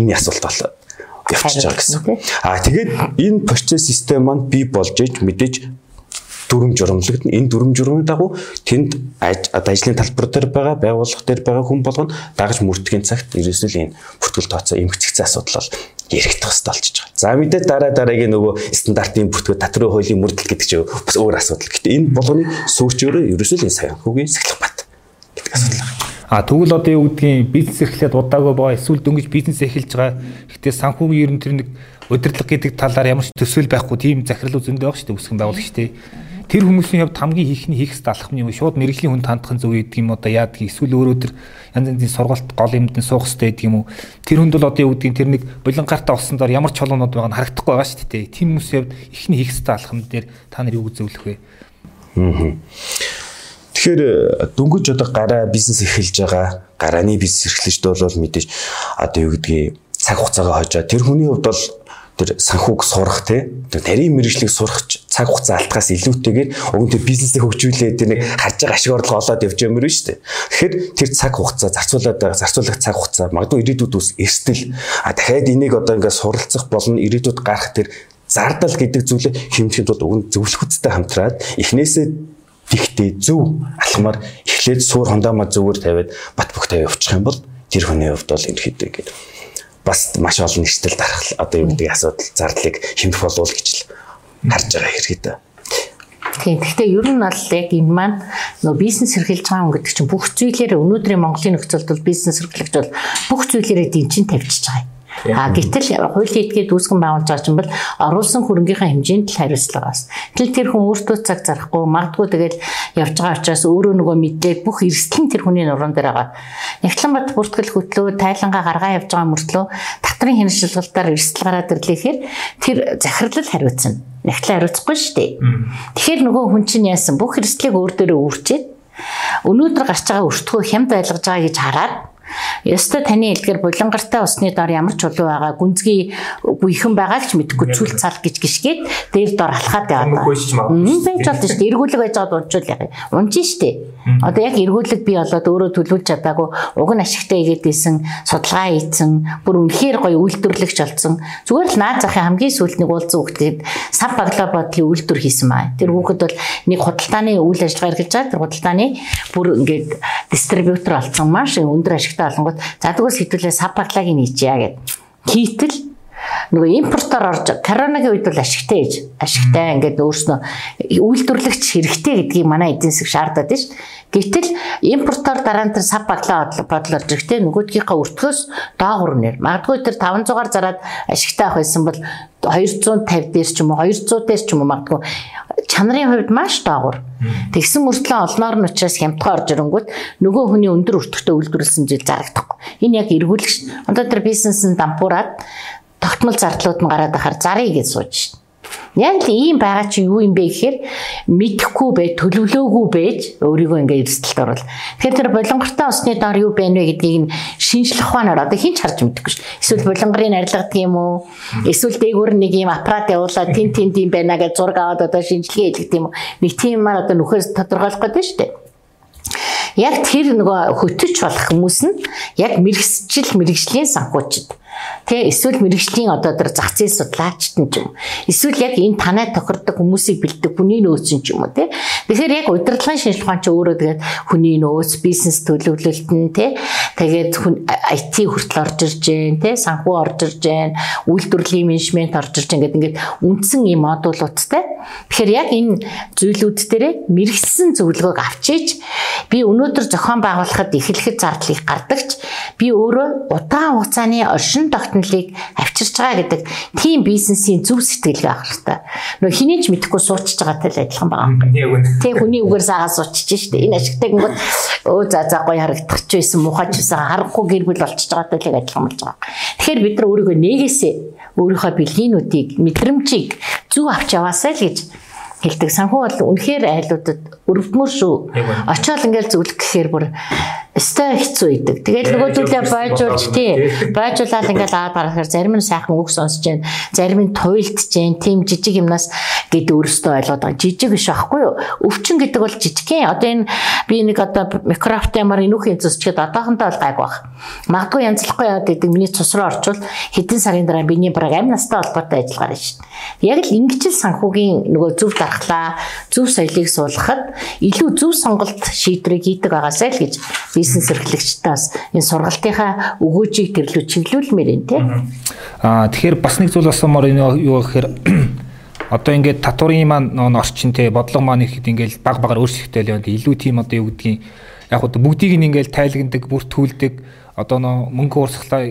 энэ асуулт бол явчихж байгаа гэсэн. Аа тэгээд энэ процесс систем маань бий болж иж мэдээж дүрм журамлагд энэ дүрм журмын дагуу тэнд одоо ажлын талбар дээр байгаа байгууллага дээр байгаа хүн болгоно дагаж мөрдгийн цагт ерөөсөл энэ бүртгэл тооцоо эмгцэгцэн асуудал бол яригдах хэрэгтэй болчихж байгаа. За мэдээд дараа дараагийн нөгөө стандартын бүртгэл татрын хуулийн мөрдөл гэдэг чинь бас өөр асуудал. Гэтэ энэ болгоны сүүрч өөрөө ерөөсөл энэ санхүүгийн сахилга бат гэдэг асуудал байна.
А тэгвэл одоо юу гэдгийг бизнес эрхлээд удаагүй баа эсвэл дөнгөж бизнес эхэлж байгаа. Гэтэ санхүүгийн ер нь тэр нэг удирдлага гэдэг талаар ямар ч төсөөл байхгүй тийм захирал үзэндээ байгаа шүү дээ үсгэн байгуулагч тий. Тэр хүмүүсийн хувьд хамгийн нь хийх юм шууд мэрэгжлийн хүн тандахын зөв гэдэг юм одоо яадаг эсвэл өөрөө тэр янз янзын сургалт гол юмд нь суух хэрэгтэй гэдэг юм уу. Тэр хүнд бол одоо юу гэдгийг тэр нэг болон гартаа усан дор ямар ч чолоонууд байгаа нь харагдахгүй байгаа шүү дээ. Тийм хүмүүсийн хувьд ихний хийх алах юм дээр та нар юу зөвлөх вэ?
Тэгэхээр дөнгөж одоо гараа бизнес эхэлж байгаа гарааны бизнес эрхлэгчд бол мэдээж одоо юу гэдгийг цаг хугацаагаа хожоо тэр хүний хувьд бол тэр санхүүг сурах те тэр тарийн мэрэгжлийг сурах цаг хугацаа алтгаас илүүтэйгээр уг нь тэр бизнесийг хөгжүүлээд тэр нэг харж байгаа ашиг орлого олоод явж юм шүү дээ. Тэгэхээр тэр цаг хугацаа зарцуулаад байгаа зарцуулах цаг хугацаа магадгүй ирээдүйд ус эрсдэл а дахиад энийг одоо ингээд суралцах болон ирээдүйд гарах тэр зардал гэдэг зүйлээ хэмжихэд бол уг нь зөвлөхөдтэй хамтраад эхнээсээ тэгтээ зөв алхмаар эхлээд суур хондоомоо зүгээр тавиад бат бөхтэй явуучих юм бол тэр хүний хувьд бол ерөөхдөө гэдэг бас маш олон нэртэл дарах одоо юу гэдэг асуудал зардлыг хэмжих болов гэж л харж байгаа хэрэг дээ.
Тийм. Гэхдээ ер нь бол яг энэ маань нөө бизнес эрхэлж байгаа хүн гэдэг чинь бүх зүйлээрээ өнөөдрийн Монголын нөхцөлд бол бизнес эрхлэгч бол бүх зүйлээрээ дэнчин тавьчихж байгаа. А гэтэл хуулийн этгээд үүсгэн байгуулж байгаа чинь бол оруулсан хөрөнгөний хэмжээнд л хариуцлагаас. Тэгэл тэр хүн өөртөө цаг зарахгүй магадгүй тэгэл явж байгаа учраас өөрөө нөгөө мэдээд бүх эрсдэл нь тэр хүний нуруунд дээр байгаа. Нягтланбат бүртгэл хөтлөө тайлангаа гаргаа явж байгаа мөртлөө татрын хяншилгалтаар эрсдэл гараад ирлээхээр тэр захирлал хариуцна. Нягтлан хариуцахгүй шүү дээ. Тэгэхээр нөгөө хүн чинь яасан бүх эрсдлийг өөр дээрээ үүрчээд өнөөдөр гарч байгаа өртгөө хямд байлгаж байгаа гэж хараад Ёстой таны хэлдгэр булангартай усны дор ямар ч улуу байгаа гүнзгий гүйхэн байгаа л ч мэдгүй цүл цал гэж гიშгээд дээр дор алхаад
шүү дээ.
Байж болно шүү дээ. Эргүүлэг байж байгаад унчвал яг унж шүү дээ. Одоо яг эргүүлэг би болоод өөрөө төлөвлөж чадаагүй уг нь ашигтай игээдсэн судалгаа хийцэн бүр үнэхээр гоё үйлдвэрлэгч болсон. Зүгээр л наад захын хамгийн сүүлд нэг уулзсан хүүхдэд сав баглаа бодлын үйлдвэр хийсэн маа. Тэр хүүхэд бол нэг худалдааны үйл ажиллагаа эргэлж байгаа. Тэр худалдааны бүр ингээд дистрибьютор болсон маш өндөр ашигтай олонгууд за тэгвэл хэдүүлээ сав баглагийг нийчья гэд. Хийтэл нөгөө импортоор орж коронагийн үед бол ашигтай ээж ашигтай ингээд өөрснөө үйлдвэрлэгч хэрэгтэй гэдгийг манай эдийн засаг шаардаад шүү. Гэтэл импортоор дараа нь тэр сав баглаа бодлоор зэрэгтэй нөгөөдгийнхаа өртгөөс доогуур нэр. Магадгүй тэр 500-аар зараад ашигтай авах байсан бол 250 дээр ч юм уу 200 дээр ч юм уу магадгүй чанарын хувьд маш доогуур. Тэгсэн мөртлөө олноор нь учраас хямдхан орж ирэнгүүт нөгөө хүний өндөр өртөгтэй үйлдвэрлэсэн жил зарагдахгүй. Энэ яг эргүүлэгч. Одоо тэр бизнесийн дампуураад тогтмол зардлууд нь гараад ахаар зарыг гэж сууж шин. Яг л ийм байгаа чи юу юм бэ гэхээр мэдэхгүй бай, төлөвлөөгүй байж өөрийгөө ингээ эрсдэлд орвол. Тэгэхээр тэр болонгортой усны доор юу байна вэ гэдгийг нь шинжлэх ухаанаар одоо хинч харж мэдэхгүй шүү. Эсвэл болонгорын арилгадаг юм уу? Эсвэл дээгүүр нэг юм аппарат явуулаад тэн тэн тийм байна гэж зураг аваад одоо шинжилгээ хийлгдэг юм уу? Нэг тиймээр одоо нөхөөс тодорхойлох гэдэг шүү дээ. Яг тэр нөгөө хөтөч болох хүмүүс нь яг мэрэгсчил мэрэгжлийн санхүүчд Тэ эсвэл мэрэгжлийн одоо тэр зах зээл судлаачт нь ч юм. Эсвэл яг энэ танай тохирдог хүмүүсийг бэлддэг хүний нөөц нь ч юм уу тэ. Тэгэхээр яг удирдлагын шинжилгээ чинь өөрөө тэгээд хүний нөөц, бизнес төлөвлөлт нь тэ. Тэгээд IT хүртэл орж ирж гэн тэ, санхүү орж ирж гэн, үйлдвэрлэлийн менежмент орж ирж гэн гэдэг ингээд үндсэн юм модулуудтай. Тэгэхээр яг энэ зүйлүүд дээр мэрэгсэн зөвлөгөөг авчиж би өнөөдөр зохион байгуулахад эхлэхэд зардлыг гардагч би өөрөө удаан хугацааны оршин тогтнолыг авчирч байгаа гэдэг тийм бизнесийн зөв сэтгэлгээ авах хэрэгтэй. Нөө хэний ч мэдэхгүй суучж байгаатай л адилхан байгаа. Тэг хүний үгээр саагаа суучж штэ. Энэ ашигтай гингод өө за за гоё харагдах ч байсан мухач байсан харахгүй гэр бүл болчихж байгаатай л адилхан болж байгаа. Тэгэхээр бид нар өөрийгөө нээгээсээ өөрийнхөө бэлгийнүүдийг мэдрэмжийг зөв авч яваасай л гэж хэлдэг. Санхүү бол үнэхээр айлуудад өрөвдмөр шүү. Очоод ингээл зөвлөх гэхээр бүр өстой хэцүү идэг. Тэгээд нөгөөдөлөө байжуулж тий. Байжуулаад ингээл аваад гарахаар зарим нь сайхан үг сонсож जैन, зарим нь туйлдж जैन. Тим жижиг юмнаас гэд өөрөөсөө ойлгоод байгаа. Жижиг биш байхгүй юу? Өвчин гэдэг бол жижигхэн. Одоо энэ би нэг одоо микрофт ямар энүүхийн цусчгээд одоохондоо бол гайг баг. Магадгүй янзлахгүй яваад идэг миний цус руу орчвол хэдэн сарын дараа биний бараг амь настай холбоотой ажиллагаа шүү дээ. Яг л ингэж л санхүүгийн нөгөө зөв дархлаа, зөв соёлыг суулгахад илүү зөв сонголт шийдвэрийг хийдэг байгаасай л гэж бизнес эрхлэгчдээс энэ сургалтынхаа өгөөжийг төрлөө чиглүүлмээр байна тий.
Аа тэгэхээр бас нэг зүйл асуумаар юу гэхээр (clears throat) одоо ингээд татварын маань орчин те бодлого маань ихэд ингээд баг багаар л яваад илүү тийм одоо юу гэдгийг яг одоо бүгдийг нь ингээд тайлагнадаг бүртгүүлдэг одоо нөө мөнгө уурсгалаа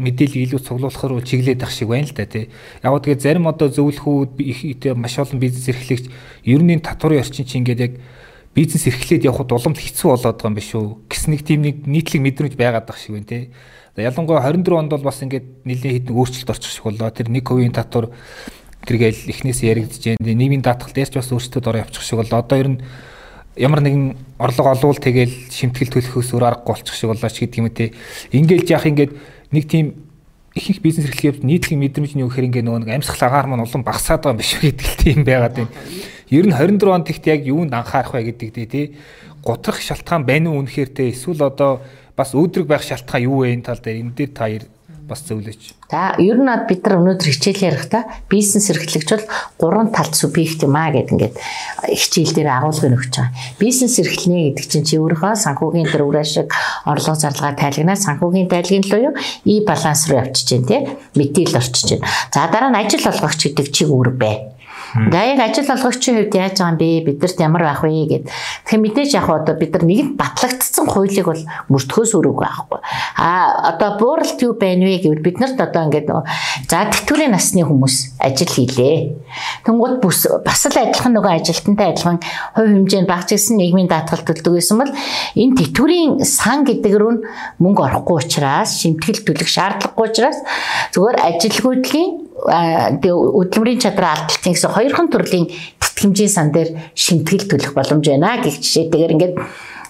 мэдээлэл илүү цуглуулахаар чиглээд ах шиг байна л да тий. Яг тэгээ зарим одоо зөвлөхүүд маш олон бизнес эрхлэгч ер нь татварын орчин чинь ингээд яг бизнес эрхлээд явхад уламж хэцүү болоод байгаа юм биш үү? Гэс нэг тийм нэг нийтлэг мэдрэмж байгаад байгаа шиг байна те. Ялангуяа 24 онд бол бас ингээд нэлээд хэдэн өөрчлөлт орчих шиг боллоо. Тэр нэг хувийн татвар тэргээл эхнээс яригдж байна. Нийгмийн даатгал дээрч бас өөрчлөлтөд ороо явчих шиг боллоо. Одоо ер нь ямар нэгэн орлого олвол тэгэл шимтгэл төлөхөөс өөр аргагүй болчих шиг боллоо ч гэдэг юм те. Ингээл яах ингээд нэг тийм их их бизнес эрхлэх нийтлэг мэдрэмж нь юу гэхээр ингээ нөгөө нэг амьсгал агаар маань улам багасаад байгаа юм биш үү гэдэг л тийм байгаад байна. Ер нь 24 онд ихт яг юунд анхаарах вэ гэдэг дээ тий. Гутрах шалтгаан байна уу үнэхээр те эсвэл одоо бас өөдрөг байх шалтгаан юу вэ энэ тал дээр энэ дээр та ер бас зөвлөж.
За ер нь бид нар өнөөдөр хичээл ярих та бизнес эрхлэгч бол гурван талт субъект юм а гэд ингээд хичээл дээр агуулгыг өгч байгаа. Бизнес эрхлэнэ гэдэг чинь чи өөрийнхөө санхүүгийн төр ураа шиг орлого зарлага тайлгнаа санхүүгийн тайлгын л уу и баланс руу явчихжээ тий мэдээлэл орчихжээ. За дараа нь ажил олгогч гэдэг чиг үүрэг бай. Яг ажил олгогчийн хувьд яаж байгаа юм бэ? Бидэрт ямар байх вэ гэд. Тэгэхээр мэдээж яг одоо бид нар нэгэнт батлагдсан хуулийг бол мөрдөхөөс өрөөг байхгүй. А одоо бууралт юу байна вэ гэвэл бид нарт одоо ингээд за тэтгэврийн насны хүмүүс ажил хийлээ. Тэнгууд бас л адилхан нөгөө ажилтнтай адилхан хувь хэмжээнд багц гэсэн нийгмийн даатгал төлдөг байсан бол энэ тэтгэврийн сан гэдэг рүү мөнгө орохгүй учраас шимтгэл төлөх шаардлагагүй учраас зүгээр ажилгүйдлийн хөдөлмөрийн чадраа алдалтын гэсэн хоёрхан төрлийн тэтгэмжийн сан дээр шимтгэл төлөх боломж байна гэх жишээтэйгээр ингээд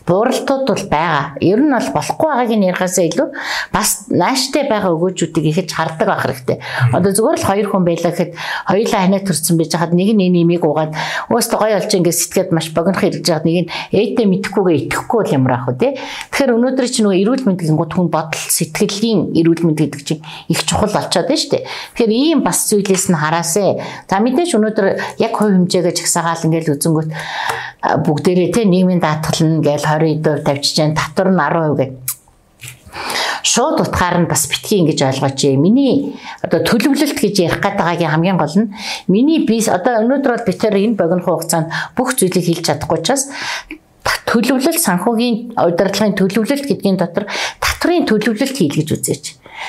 бууралтууд бол байгаа. Ер нь бол болохгүй байгааг нь ярихаасаа илүү бас нааштай байгаа өгөөжүүдийг ихэж хардаг байх хэрэгтэй. Одоо зүгээр л хоёр хүн байлаа гэхэд хоёулаа ханаа төрсэн байж хаад нэг нь энэ имийг угаад өөстө гоё болж ингээд сэтгээд маш богинох хэрэгж байгаад нэг нь ээдээ мэдхгүйгээ итгэхгүй бол ямар ах вэ те. Тэгэхээр өнөөдөр чи нөгөө эрүүл мэндийн гот хүн бодол сэтгэлийн эрүүл мэнд гэдэг чинь их чухал болчиход байна шүү дээ. Тэгэхээр ийм бас зүйлээс нь хараасаа. За мэдээж өнөөдөр яг хувь хэмжээгээ чагсаагаал ингээд үзэнгүүт бүгдээрээ те нийгмийн даатгал нь гээл 20% тавьчих जैन татвар нь 10% гэдэг шууд утгаар нь бас битгий ингэж ойлгооч. Миний одоо төлөвлөлт гэж ярих гээд байгаагийн хамгийн гол нь миний бис одоо өнөөдөр бол бид тэр энэ богино хугацаанд бүх зүйлийг хэлж чадахгүй учраас төлөвлөлт санхүүгийн удирдлагын төлөвлөлт гэдгийн дотор татврын төлөвлөлт хийл гэж үзээч.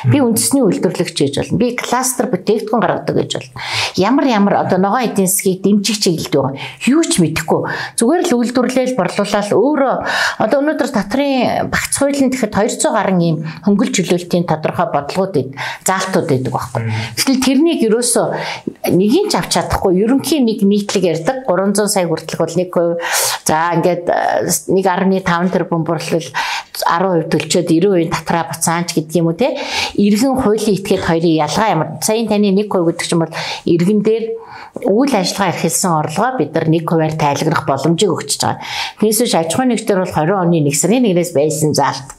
Би үндэсний үйлдвэрлэгч гэж болно. Би кластер бүтээгдэхүүн гаргадаг гэж болно. Ямар ямар одоо ногоон эдийн засгийг дэмжих чиглэлд байгаа. Юу ч мэдэхгүй. Зүгээр л үйлдвэрлэл борлуулаад өөрөө одоо өнөөдөр татрын багц хуулийн тэгэхэд 200 гаруй ийм хөнгөлж чөлөөлтийн тодорхой бодлогууд эд заалтууд байдаг байхгүй. Гэтэл тэрнийг ерөөсөө нэгийг ч авч чадахгүй. Ерөнхийн нэг нийтлэг ярьдаг 300 сая хүртэлх бол 1%. За ингээд 1.5 тэрбум борлол 10% төлчөөд 90% татраа буцаанч гэдэг юм уу те иргэн хуулийн этгээд хоёрын ялгаа ямар саяын таны 1% гэдэг чинь бол иргэн дээр үйл ажиллагаа эрхэлсэн орлогоо бид нар 1%-аар тайлгнах боломжийг өгч байгаа. Тиймээс аж ахуйн нэгжтэр бол 20 оны 1 сарын 1-ээс байсан заалт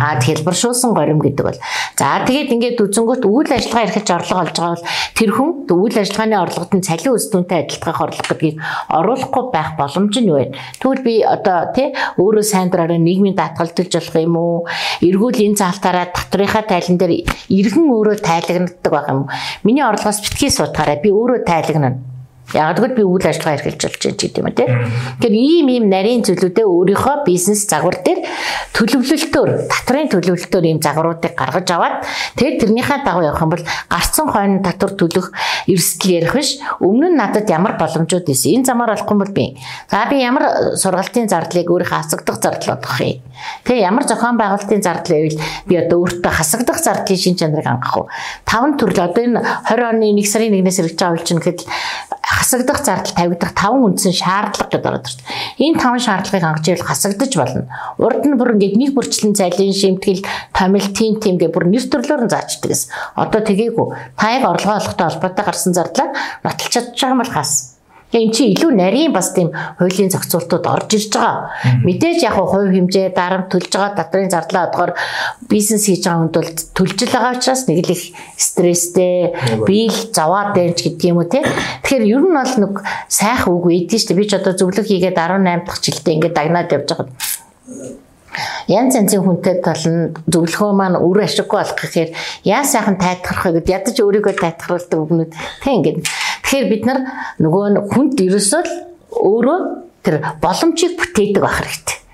Аа хэлбэршүүлсэн горим гэдэг бол. За тэгээд ингээд үзэнгүүт үйл ажиллагаа эрхэлж орлого олж байгаа бол тэр хүн үйл ажиллагааны орлогод нь цалин өсдөнтэй адилдах орлого гэдгийг оруулахгүй байх боломж нь байна. Тэгвэл би одоо тий өөрөө сайн дураараа нийгмийн даатгалдуулж болох юм уу? Эргүүл энэ заалтаараа доторынхаа тайлан дээр иргэн өөрөө тайлагнадаг байх юм уу? Миний орлогоос битгий суудгаараа би өөрөө тайлагнана Яг тэгвэл би үйл ажиллагаа эрхэлж болж байна гэдэг юм тий. Тэгэхээр ийм ийм нарийн зүйлүүдээ өөрийнхөө бизнес загвар дээр төлөвлөлтөөр, татрын төлөвлөлтөөр ийм загваруудыг гаргаж аваад тэгээд тэрнийхээ дагуу явах юм бол гарцсан хойно татвар төлөх эрсдэл ярих биш. Өмнө нь надад ямар боломжууд ийсэн. Энэ замаар болохгүй бол би. За би ямар сургалтын зардлыг өөрийнхөө хасагдах зардал болгох юм. Тэгээ ямар зохион байгуулалтын зардал байвал би одоо өөртөө хасагдах зардлын шин чанарыг хангах уу? Таван төрөл одоо энэ 20 оны 1 сарын 1-ээс хэрэгжиж байгаа үйл чинь гэхэд хасагдах зардал тавигдах таван үндсэн шаардлага гэдээ ороод ирсэн. Энэ таван шаардлагыг хангаж ивэл хасагдаж болно. Урд нь бүр ингээд нэг бүрчлэн цайлын шимтгэл, томил, тим тим гэх бүр нэр төрлөөр нь заачдаг гэсэн. Одоо тэгээгүй. Та яг орлогоо олохтой холбоотой гарсан зардлаа нотолч чадчих юм бол хас. Тэгээ эн чинь илүү нарийн бас тийм хуулийн зохицуултууд орж ирж байгаа. Мэдээж яг хувь хэмжээ дарамт төлж байгаа татрын зардлаа одгоор бизнес хийж байгаа хүнд бол төлж л байгаа учраас нэг л их стресстэй, биел заваад байж гэдэг юм уу те. Тэгэхээр ер нь бол нэг сайхан үг үйдэж шүү дээ. Би ч одоо зөвлөх хийгээд 18 дахь жилдээ ингээд дагнаад явж байгаа. Янз янзын хүнтэй толно зөвлөгөө маань үр ашиггүй болох гэхээр яа сайхан тайтгарах вэ гэд ядаж өөрийгөө тайтгаруулдаг үгнүүд тэг ингээд тэгэхээр бид нар нөгөө хүнд ерөөсөө өөрөө тэр боломжийг бүтээдэг байх хэрэгтэй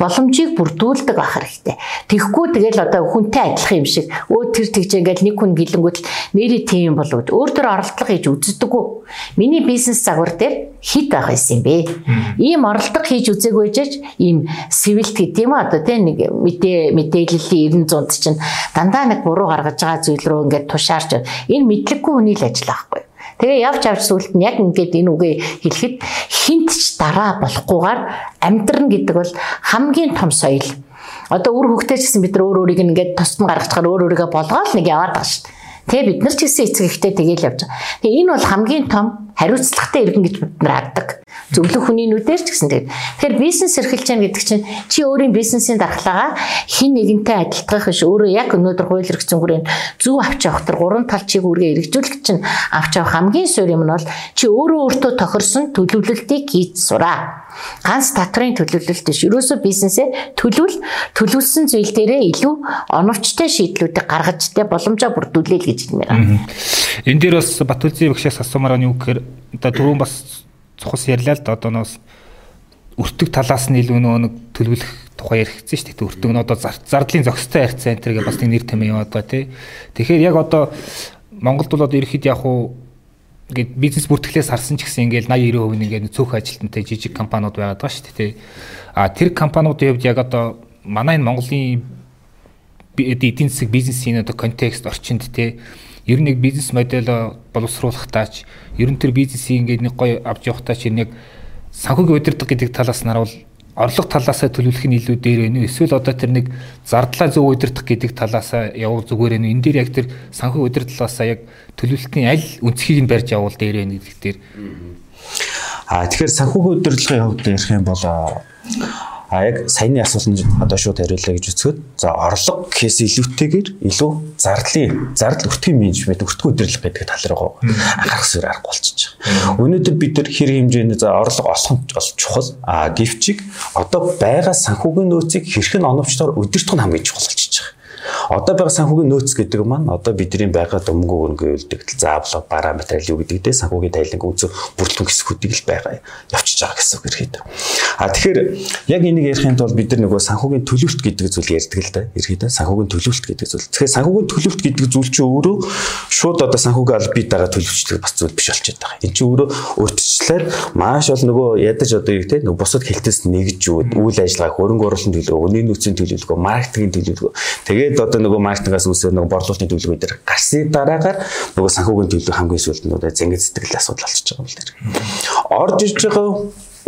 боломжийг бүрдүүлдэг ах хэрэгтэй. Тэгэхгүй тэгэл одоо хүнтэй адилхан юм шиг өө тэр тэгж ингээл нэг хүн гэлэнгүүт нэрээ тийм болоод өөр төр оролдлого хийж үздэггүй. Миний бизнес загвар дээр хит байх юм бэ. Ийм оролдлого хийж үзээгүй жиж ийм сивилт гэдэг юм одоо тийм нэг мэдээ мэдээллийн 90 100 чинь дандаа нэг буруу гаргаж байгаа зүйл рүү ингээд тушаарч энэ мэдлэггүй хүний л ажил аахгүй. Тэгээ явж авч сүлд нь яг ингээд энэ үгээ хэлэхэд хинт ч дараа болохгүйгээр амьдрын гэдэг бол хамгийн том соёл. Одоо үр хөвгтэй ч гэсэн бид нар өөр өөрийг ингээд тосн гаргацгаар өөр өөрийгөө болгоол нэг яваад байгаа шүү дээ. Тэгээ бид нар ч гэсэн эцэг ихтэй тэгээл явж байгаа. Тэгээ энэ бол хамгийн том хариуцлагатай иргэн гэж бид нар хардаг. Зөвлөх хүний нүдээр ч гэсэн тэгээд. Тэгэхээр бизнес эрхэлж чана гэдэг чинь чи өөрийн бизнесийн дархлаагаа хин нэгэнтэй адилтгах биш өөрөө яг өнөөдөр хууль эрх зүйн зөв авч явах төр гурван тал чиг үргээ эргэжүүлэх чинь авч явах хамгийн суурь юм нь бол чи өөрөө өөртөө тохирсон төлөвлөлтийг хийж сураа. Ганц татрын төлөвлөлт биш. Ерөөсөө бизнесээ төлөвл төлөвлөсөн зүйл дээрээ илүү оновчтой шийдлүүдийг гаргаж тэ боломжоо бүрдүүлээ л гэж хэлмээр.
Энэ дээр бас Батүлзийн багшаас асуумаар нь юу гэхээр одоо түрүүн бас цухас ярьлаа л да одоо нөөс өртөг талаас нь илүү нэг төлөвлөх тухай яригдсан шүү дээ. Өртөг нь одоо зардлын зохистой харьц центр гэж бас нэг нэр томьёо яваад байгаа тий. Тэгэхээр яг одоо Монголд бол одоо ирэхэд яг уу ингээд бизнес бүртгэлээс харсан ч гэсэн ингээд 80 90% нь ингээд цөөх ажилтнтай жижиг компаниуд байгаад байгаа шүү дээ. А тэр компаниудын хувьд яг одоо манай энэ Монголын эдийн засаг бизнесийн одоо контекст орчинд те ер нь нэг бизнес модель боловсруулахтаач ер нь тэр бизнесийг ингээд нэг гоё авч явахтаа чи нэг санхүүгийн удирдах гэдэг талаас нь харуул орлого талаасаа төлөвлөх нь илүү дээр байна уу? Эсвэл одоо тэр нэг зардлаа зөв удирдах гэдэг талаасаа явуул зүгээр байна уу? Энэ дээр яг тэр санхүү удирдлаасаа яг төлөвлөлтийн аль үнцгийг нь барьж явуул дээр байна гэдэг дээр.
Аа тэгэхээр санхүүгийн удирдлагын хувьд ярих юм бол А яг саяны асуултанд одоо шууд хариулъя гэж үзэхэд за орлого гэхээс илүүтэйгээр илүү зардлын зардал өртгийн менежмент өртгөө удирдлага гэдэг тал руу анхаарах зүйл арга болчихж байгаа. Өнөөдөр бид нар хэрэг хэмжээний за орлого олох нь бол чухал. А гэвчиг одоо байгаа санхүүгийн нөөцийг хэрхэн оновчтоор удирдах нь хамгийн чухал болчихж байгаа. Одоо байгаа санхүүгийн нөөц гэдэг маань одоо бидний байгаа дөнгө өргөө үлдэгдэл заавлаа параметр юу гэдэг дээ санхүүгийн тайланг үзүү бүрдлэн хэсгүүдийг л байгаа явчихж байгаа гэсэн үг ихэд. А тэгэхээр яг энийг ярихын тулд бид нар нөгөө санхүүгийн төлөвлөлт гэдэг зүйл ярьдаг л да. Ерхийдээ санхүүгийн төлөвлөлт гэдэг зүйл. Тэгэхээр санхүүгийн төлөвлөлт гэдэг зүйл чинь өөрөө шууд одоо санхүүгийн аль бий байгаа төлөвчлөг бас зүйл биш болчиход байгаа. Энд чинь өөрөө өөрчлөлт маш ол нөгөө ядаж одоо юу те нөгөө бусад хэлтээс нэгж үйл ажиллагаа хөрөнгө оруулалтын төлөв, өнийн нөөцийн төлөвлөгөө, маркетингийн төлөвлөгөө. Тэгээд одоо нөгөө маркетингаас үүсэх нөгөө борлуулалтын төлөвлөгөө дээр гарсны дараагаар нөгөө санхүүгийн төлөв хамгийн сүүлд нөгөө зэнгид сэтгэл асуудал болчихж байгаа юм дээр. Орж иж байгаа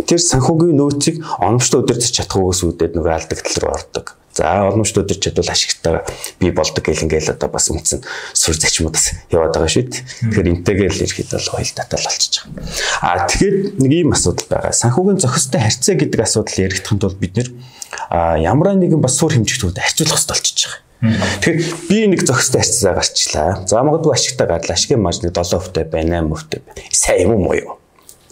тэр санхүүгийн нөөцийг оновчтой удирдах чадхгүйгээс үүдээд нөгөө алдагдал руу ордог. За оновчтой удирч чадвал ашигтай би болдог гэл ингээл одоо бас үндсэн сур зачмуудаас яваад байгаа шүү дээ. Тэгэхээр энтэйгээл ирэхэд бол хоёул татал болчихж байгаа. Аа тэгэхээр нэг ийм асуудал байгаа. Санхүүгийн зохистой харьцаа гэдэг асуудал яригдахын тулд бид нэр ямар нэгэн бас сур хэмжигтүүд харьцуулах хэрэгтэй болчихж байгаа. Тэгэхээр би нэг зохистой харьцаа гарчлаа. За магадгүй ашигтай гарлаа. Ашигын марж нэг 7%-тай байна, 8%-тай байна. Сайн юм уу муу юу?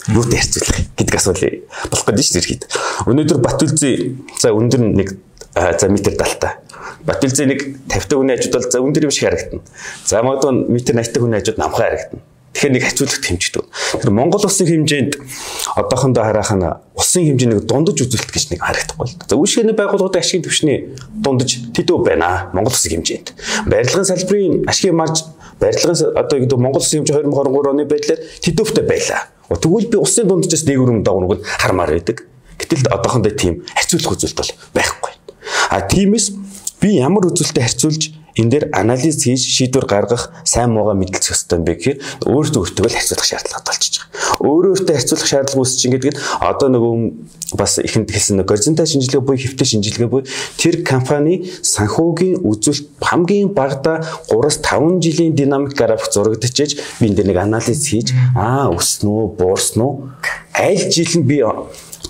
Юутай харьцуулах гэдэг асуулт болох гэдэг шүү дээ. Өнөөдөр Батүлзий за өндөр нэг за метр далтай. Батүлзий нэг 50 та хүний хажууд бол за өндөр юм шиг харагдана. За магадгүй метр 80 та хүний хажууд намхай харагдана. Тэгэхээр нэг хацуулах хэмждэг. Тэр Монгол улсын хэмжээнд одоохондоо харах нь улсын хэмжээ нэг дундаж үзүүлэлт гэж нэг харагдахгүй л. За үйлчлэгээний байгууллагуудын ашигын түвшний дундаж тэдүү байна. Монгол улсын хэмжээнд. Барилгын салбарын ашигын марж барилгын одоо гэдэг Монгол улсын хэмжээ 2023 оны байдлаар тэдүүвтэй байлаа. Тэгвэл би улсын дунджаас нэг өрөм дагнууд хармаар байдаг. Гэтэл одоохондоо тийм харьцуулах үзүүлэлт бол байхгүй. А тиймээс би ямар үзүүлэлтэд харьцуулж энэ дээр анализ хийж шийдвэр гаргах сайн муугаа мэдлэх ёстой юм бэ гэхээр өөртөө өөртөө л харьцуулах шаардлага болчихж байгаа. Өөрөө өөртөө харьцуулах шаардлага үүсч ингээд гэдэг одоо нөгөө бас ихэнд хэлсэн горизонталь шинжилгээ буюу хэвтэй шинжилгээ буюу тэр компани санхүүгийн үзүүлэлт хамгийн багадаа 3-5 жилийн динамик график зурагдчихэж би энэ дээр нэг анализ хийж аа өснө үү буурсан уу аль жил нь би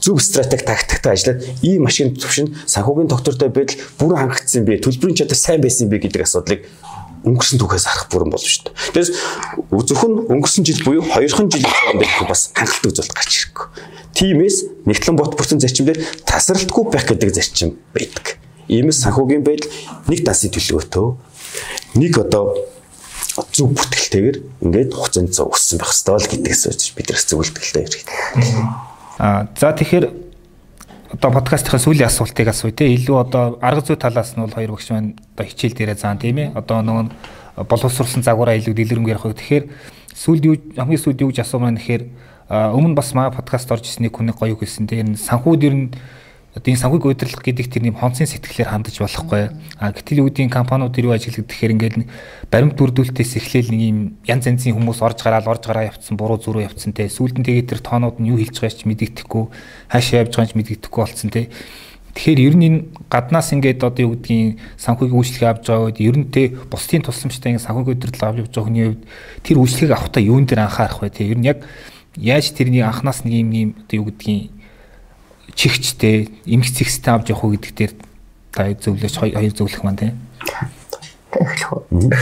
зөв стратеги тактиктай ажиллаад ийм машин төвшин санхүүгийн доктортой байдал бүрэн хангагдсан бэ төлбөрийн чадвар сайн байсан бэ гэдэг асуудлыг өнгөрсөн түүхээс харах бүрэн болно шүү дээ. Тэгээс зөвхөн өнгөрсөн жил буюу хоёрхан жилийн хооронд бас хангалттай үзүүлэлт гарч ирэхгүй. Тиймээс нэгтлэн бот бүтэн зарчимдэр тасралтгүй байх гэдэг зарчим байдаг. Иймээс санхүүгийн байдал нэг дансын төлөвөтөө нэг одоо зөв бүтгэлтэйгээр ингээд хугацаанд өссөн байх ёстой л гэдгээс биднээс зөвлөлтөлтэй хэрэгтэй.
За тэгэхээр одоо подкастын сүүлийн асуултыг асууя те илүү одоо арга зүй талаас нь бол хоёр багш маань одоо хичээл дээрээ заан тийм ээ одоо нөгөө боловсруулсан загвараа илүү дэлгэрэнгүй ярих. Тэгэхээр сүүлд юу хамгийн сүүлд юу гэж асуумаа нэхээр өмнө бас маа подкаст орж ирсний хүн гоё хэлсэн те энэ санхүүд ер нь одоо энэ санхүүг удирдах гэдэг тэр нэм хонцын сэтгэлээр хандаж болохгүй. А гэтэл гэдгийг компаниуд юу ажилладаг гэхээр ингээд баримт бүрдүүлэлтээс эхлээл нэг юм янз янзын хүмүүс орж гараал орж гараа явцсан буруу зүрөө явцсан те. Сүүлд нь тэгээд тэр тоонууд нь юу хэлж байгааг ч мэдэгдэхгүй хаашаа явж байгааг ч мэдэгдэхгүй болцсон те. Тэгэхээр ер нь энэ гаднаас ингээд одоо юу гэдгийг санхүүгийн үйлчлэгээ авч байгаа үед ер нь те бусдын тусламжтай ингээд санхүүгийн удирдлага авч явж байгаа хүний хувьд тэр үйлчлэгийг авахтаа юун дээр анхаарах вэ те? Ер нь яг яаж тэрний анханаас нэг юм юм одоо юу гэдгийг чихчтэй эмх цэгстэй авч явах уу гэдэг дээр та зөвлөж хоёр зөвлөх маань тийм.
эхлэх үү.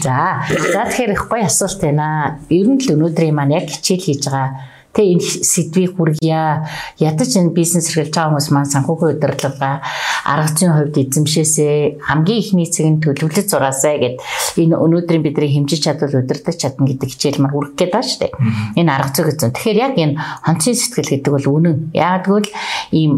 За. За тэгэхээр их гоё асуулт байна. Ер нь л өнөөдрийн маань яг хичээл хийж байгаа Тэ энэ сэдвийг хүргье. Ядаж энэ бизнес эрхэлж байгаа хүмүүс маань санхүүгийн удирдлага арга зүйн хувьд эзэмшээсээ хамгийн ихний цэг нь төлөвлөж зураасаа гэд энэ өнөөдрийн бидний хэмжиж чадвал удирдах чадна гэдэг хичээл маань хүргэх гээд байна шүү дээ. Энэ арга зүй гэсэн. Тэгэхээр яг энэ хонцын сэтгэл гэдэг бол үнэн. Яг тэгвэл ийм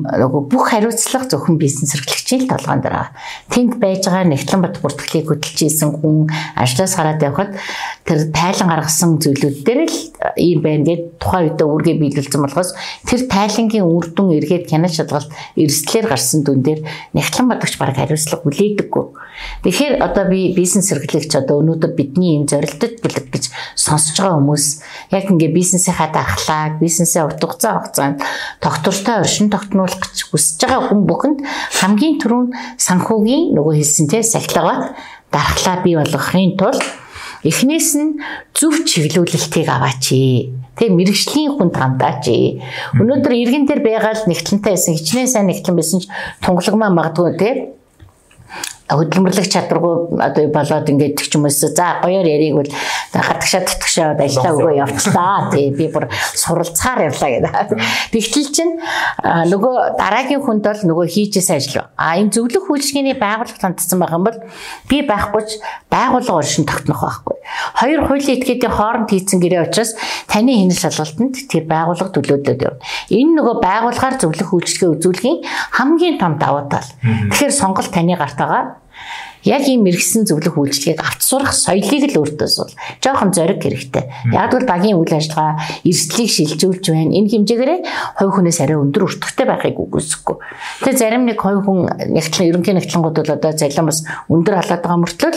бүх хариуцлага зөвхөн бизнес эрхлэгчийн толгойн дээр байгаа. Тэнд байж байгаа нэгтлэн бат бүртгэлийг хөдөлж ийсэн хүн ажлаас гараад явхад тэр тайлан гаргасан зүйлүүд дээр л ийм байна гэд тухайн үед үүргээ биелүүлсэн болохоос тэр тайлангийн үр дүн эргээд хянаж шалгалт эрсдлэр гарсан дүн дээр нягтлан бадагч баг хариуцлага хүлээдэггүй. Тэгэхээр одоо би бизнес эрхлэгч одоо өнөөдөр бидний энэ зорилттой бүлэг гэж сонсож байгаа хүмүүс яг ингээ бизнесийнхаа дархлааг, бизнесээ урт хугацаа хугацаанд тогтвортой оршин тогтнуулах гэж хүсэж байгаа хүн бүхэнд хамгийн түрүүнд санхүүгийн нөгөө хэлсэн те сахилгаат дархлаа бий болгохын тулд эхнээс нь зөв чиглүүлэлтийг аваач. Тэг мэрэгжлийн хүнд хандаач. Өнөөдөр иргэн дээр байгаа л нэгтлэнтэй байсан хичнээн сайн нэгтлэн байсан ч тунгалагмаа магадгүй тий хөдөлмөрлөх чадваргүй одоо болоод ингээд ч юм уус за гоёор яриг бол хатгшаа татгшаа байлаа өгөө явцлаа тий би бүр суралцаар явлаа гэдэг. Тэгтэл чин нөгөө дараагийн хүнд бол нөгөө хийжээс ажил. А энэ зөвлөх үйлчлэгээний байгууллага тандсан байгаа юм бол би байхгүйч байгууллага оршин тогтнох байхгүй. Хоёр хуулийн этгээдийн хооронд хийцэн гэрээ учраас таны хянал шалгалтанд тэр байгууллага төлөөдөд явна. Энэ нөгөө байгууллагаар зөвлөх үйлчлэгээ үзүүлэхийн хамгийн том давуу тал. Тэгэхээр сонголт таны гарт байгаа яг ийм мэрэгсэн зөвлөх үйлчлэгийг авч сурах соёлыг л өөртөөс бол жоохон зориг хэрэгтэй. Яг бол багийн үйл ажиллагаа эрсдлийг шилжүүлж байна. Энэ хэмжээгээр хувь хүнээс арай өндөр өртөгтэй байхыг үгүйсэхгүй. Тэгээ зарим нэг хувь хүн нэгтлэн ерөнхий нэгтлэнгууд бол одоо залин бас өндөр халаад байгаа мөртлөө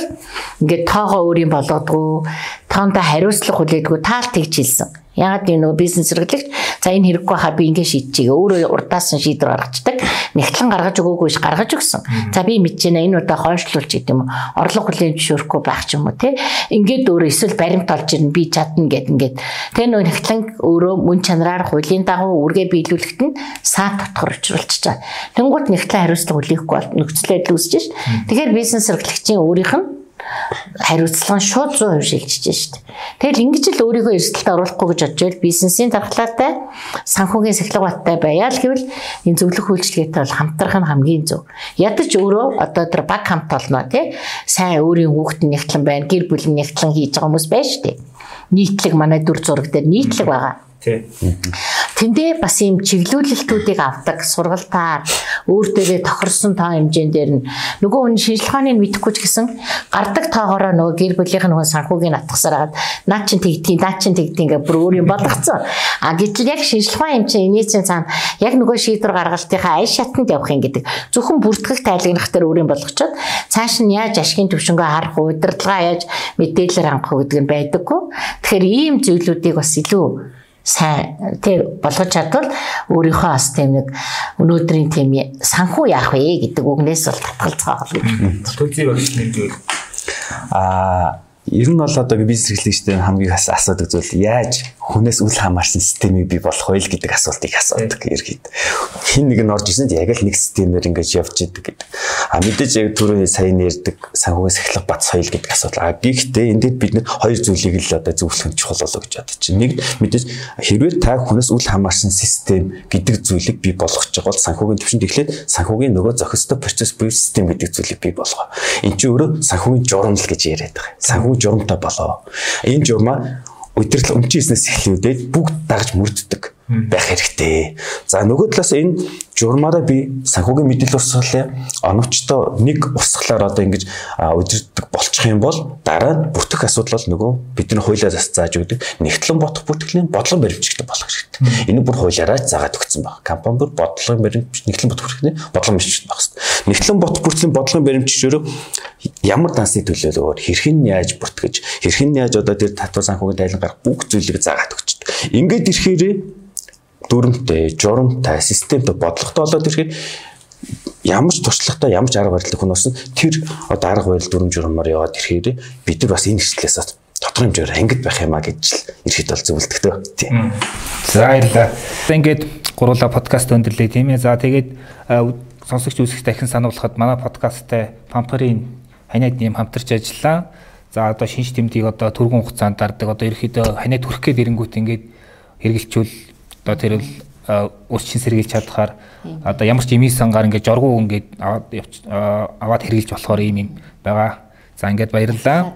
ингээд тоогоо өөрийн болгодгоо шалтгаандаа хариуцлага хүлээдгүй таалт тэгж хэлсэн. Ягаад энэ нөгөө бизнес эрхлэгч за энэ хэрэггүй хаа би ингэ шийдчихье. Өөрөө урдаас нь шийдвэр гаргацдаг. Нэгтлэн гаргаж өгөөгүй ш гаргаж өгсөн. За би мэдэж байна энэ удаа хойшлуулж гэдэг юм уу. Орлого хүлээн зөвшөөрөхгүй байх ч юм уу те. Ингээд өөрөө эсвэл баримт олж ирнэ би чадна гэд ингээд. Тэгээ нөгөө нэгтлэн өөрөө мөн чанараар хуулийн дагуу үргээ биелүүлэхэд нь саад тотгор учруулчихж байгаа. Тэнгууд нэгтлэн хариуцлага хүлээхгүй бол нөхцөл байдал үүсэж шít. Тэгэхээр бизнес эрхлэгчийн өөрийнх нь хариуцлага нь шууд 100% шилжиж штэ. Тэгэл ингэж л өөрийгөө эрсдэлд оруулахгүй гэж бодож байл бизнесийн дархлаатай санхүүгийн сахилгаваттай байяа л гэвэл энэ зөвлөх үйлчлэгээтэй бол хамтрах нь хамгийн зөв. Ядаж өөрөө одоо тэр баг хамт олно тий сайн өөрийн хүүхэд нь нэгтлэн байна, гэр бүл нь нэгтлэн хийж байгаа хүмүүс байна штэ. Нийтлэг манай дүр зураг дээр нийтлэг байгаа. Тий. Тэндээ бас ийм чиглүүлэлтүүдийг авдаг сургалтаар өөртөө тохирсон тоо хэмжээнд дээр нь нөгөө хүн шинжилгээний мэдэхгүй ч гэсэн гардаг тоогоороо нөгөө гэр бүлийнх нь нөгөө санхүүгийн атгасаар хагаад наа чин тэгдгийг наа чин тэгдгийг ингээ бүр өөр юм болгоцсон. А гэтэл яг шинжилгээ хэмжээ инээсэн цаана яг нөгөө шийдвэр гаргалтынхаа аяш шатанд явах юм гэдэг зөвхөн бүртгэх тайлагнах дээр өөр юм болгочоод цааш нь яаж ашигын төвшнгөө харах, удирдлага яаж мэдээлэлээр хангах гэдэг нь байдаггүй. Тэгэхээр ийм зүйлүүдийг бас илүү сайн тий болгож чадвал өөрийнхөө бас тийм нэг өнөөдрийн тийм санхүү яах вэ гэдэг үгнээс бол татгалзгаа
болно. Төлзий багш нэгдвэл
аа ер нь бол одоо бизнес эрхлэгчтэй хамгийн асуудаг зүйл яаж хүнээс үл хамаарсан системийг бий болох вэ гэдэг асуултыг асуудаг ергээд. Хин нэг нь орж ирсэнд яг л нэг системээр ингэж явж идэг гэдэг. А мэдээж яг түрүү сайн нэрдэг санхүүгийн сахилга бат соёл гэдэг асуудал. А гэхдээ энд бид нэр хоёр зүйлийг л одоо зөвлөх нь чухал болоо гэж бодож байна. Нэг мэдээж хэрвээ та хүнээс үл хамаарсан систем гэдэг зүйлийг бий болгож байгаа бол санхүүгийн төвшөнд эхлээд санхүүгийн нөгөө зохистой процесс буюу систем гэдэг зүйлийг бий болгоо. Энд чинь өөрөө санхүүгийн журамл гэж яриад байгаа. Санхүүгийн журамтай болоо. Энэ журмаа удирдал өмчөөснөөс эхлүүлээд бүгд дагж мөрддөг байх хэрэгтэй. За нөгөө талаас энэ журмаараа би санхүүгийн мэдээлэл урсгалын оновчтой нэг урсгалаар одоо ингэж удирддаг болчих юм бол дараа нь бүтэх асуудал бол нөгөө бидний хуулиар зааж өгдөг нэгтлэн бодох бүртгэлийн бодлого баримтчигтай болох хэрэгтэй. Энэ бүр хуулиараа заагаад өгсөн байна. Компани бүр бодлогын баримт нэгтлэн бодох бүртгэлийн бодлого баримтчигтай байх хэрэгтэй. Нэгтлэн бодох бүртгэлийн бодлогын баримтчигчөөр ямар дансны төлөөлөөр хэрхэн яаж бүртгэж хэрхэн яаж одоо тэр татвар санхүүгийн тайлан гарах бүх зүйлийг заагаад өгчдөг. Ингээд ирэхээр дүрмтэй, журамтай, системтэй бодлоготой болоод ирэхээр ямар ч туршлагатай ямар ч арга барилыг хүн болсон тэр одоо арга барил дүрм журмаар яваад ирэхээр бид нар бас энэ хэсглээс тодорхой хэмжээгээр ангид байх юмаа гэж л ирэхэд бол зөвлөдөгтэй. Тийм.
За баярлалаа. Ингээд гурлаа подкаст өндөрлөө тийм ээ. За тэгээд сонсогч үзэгч дахин сануулхад манай подкасттай Пампарын ханиад нэм хамтарч ажиллаа. За одоо шинж тэмдгийг одоо түргэн хугацаанд дардаг одоо ерөөхдөө ханиад хүрэх гээд ирэнгүүт ингээд хэрэгэлчүүл одоо тэр л ус чин сэргийлж чадхаар одоо ямар ч эмийн сангаар ингээд жоргуу ингээд аваад аваад хэрэгжилж болохоор ийм юм байгаа. За ингээд баярлалаа.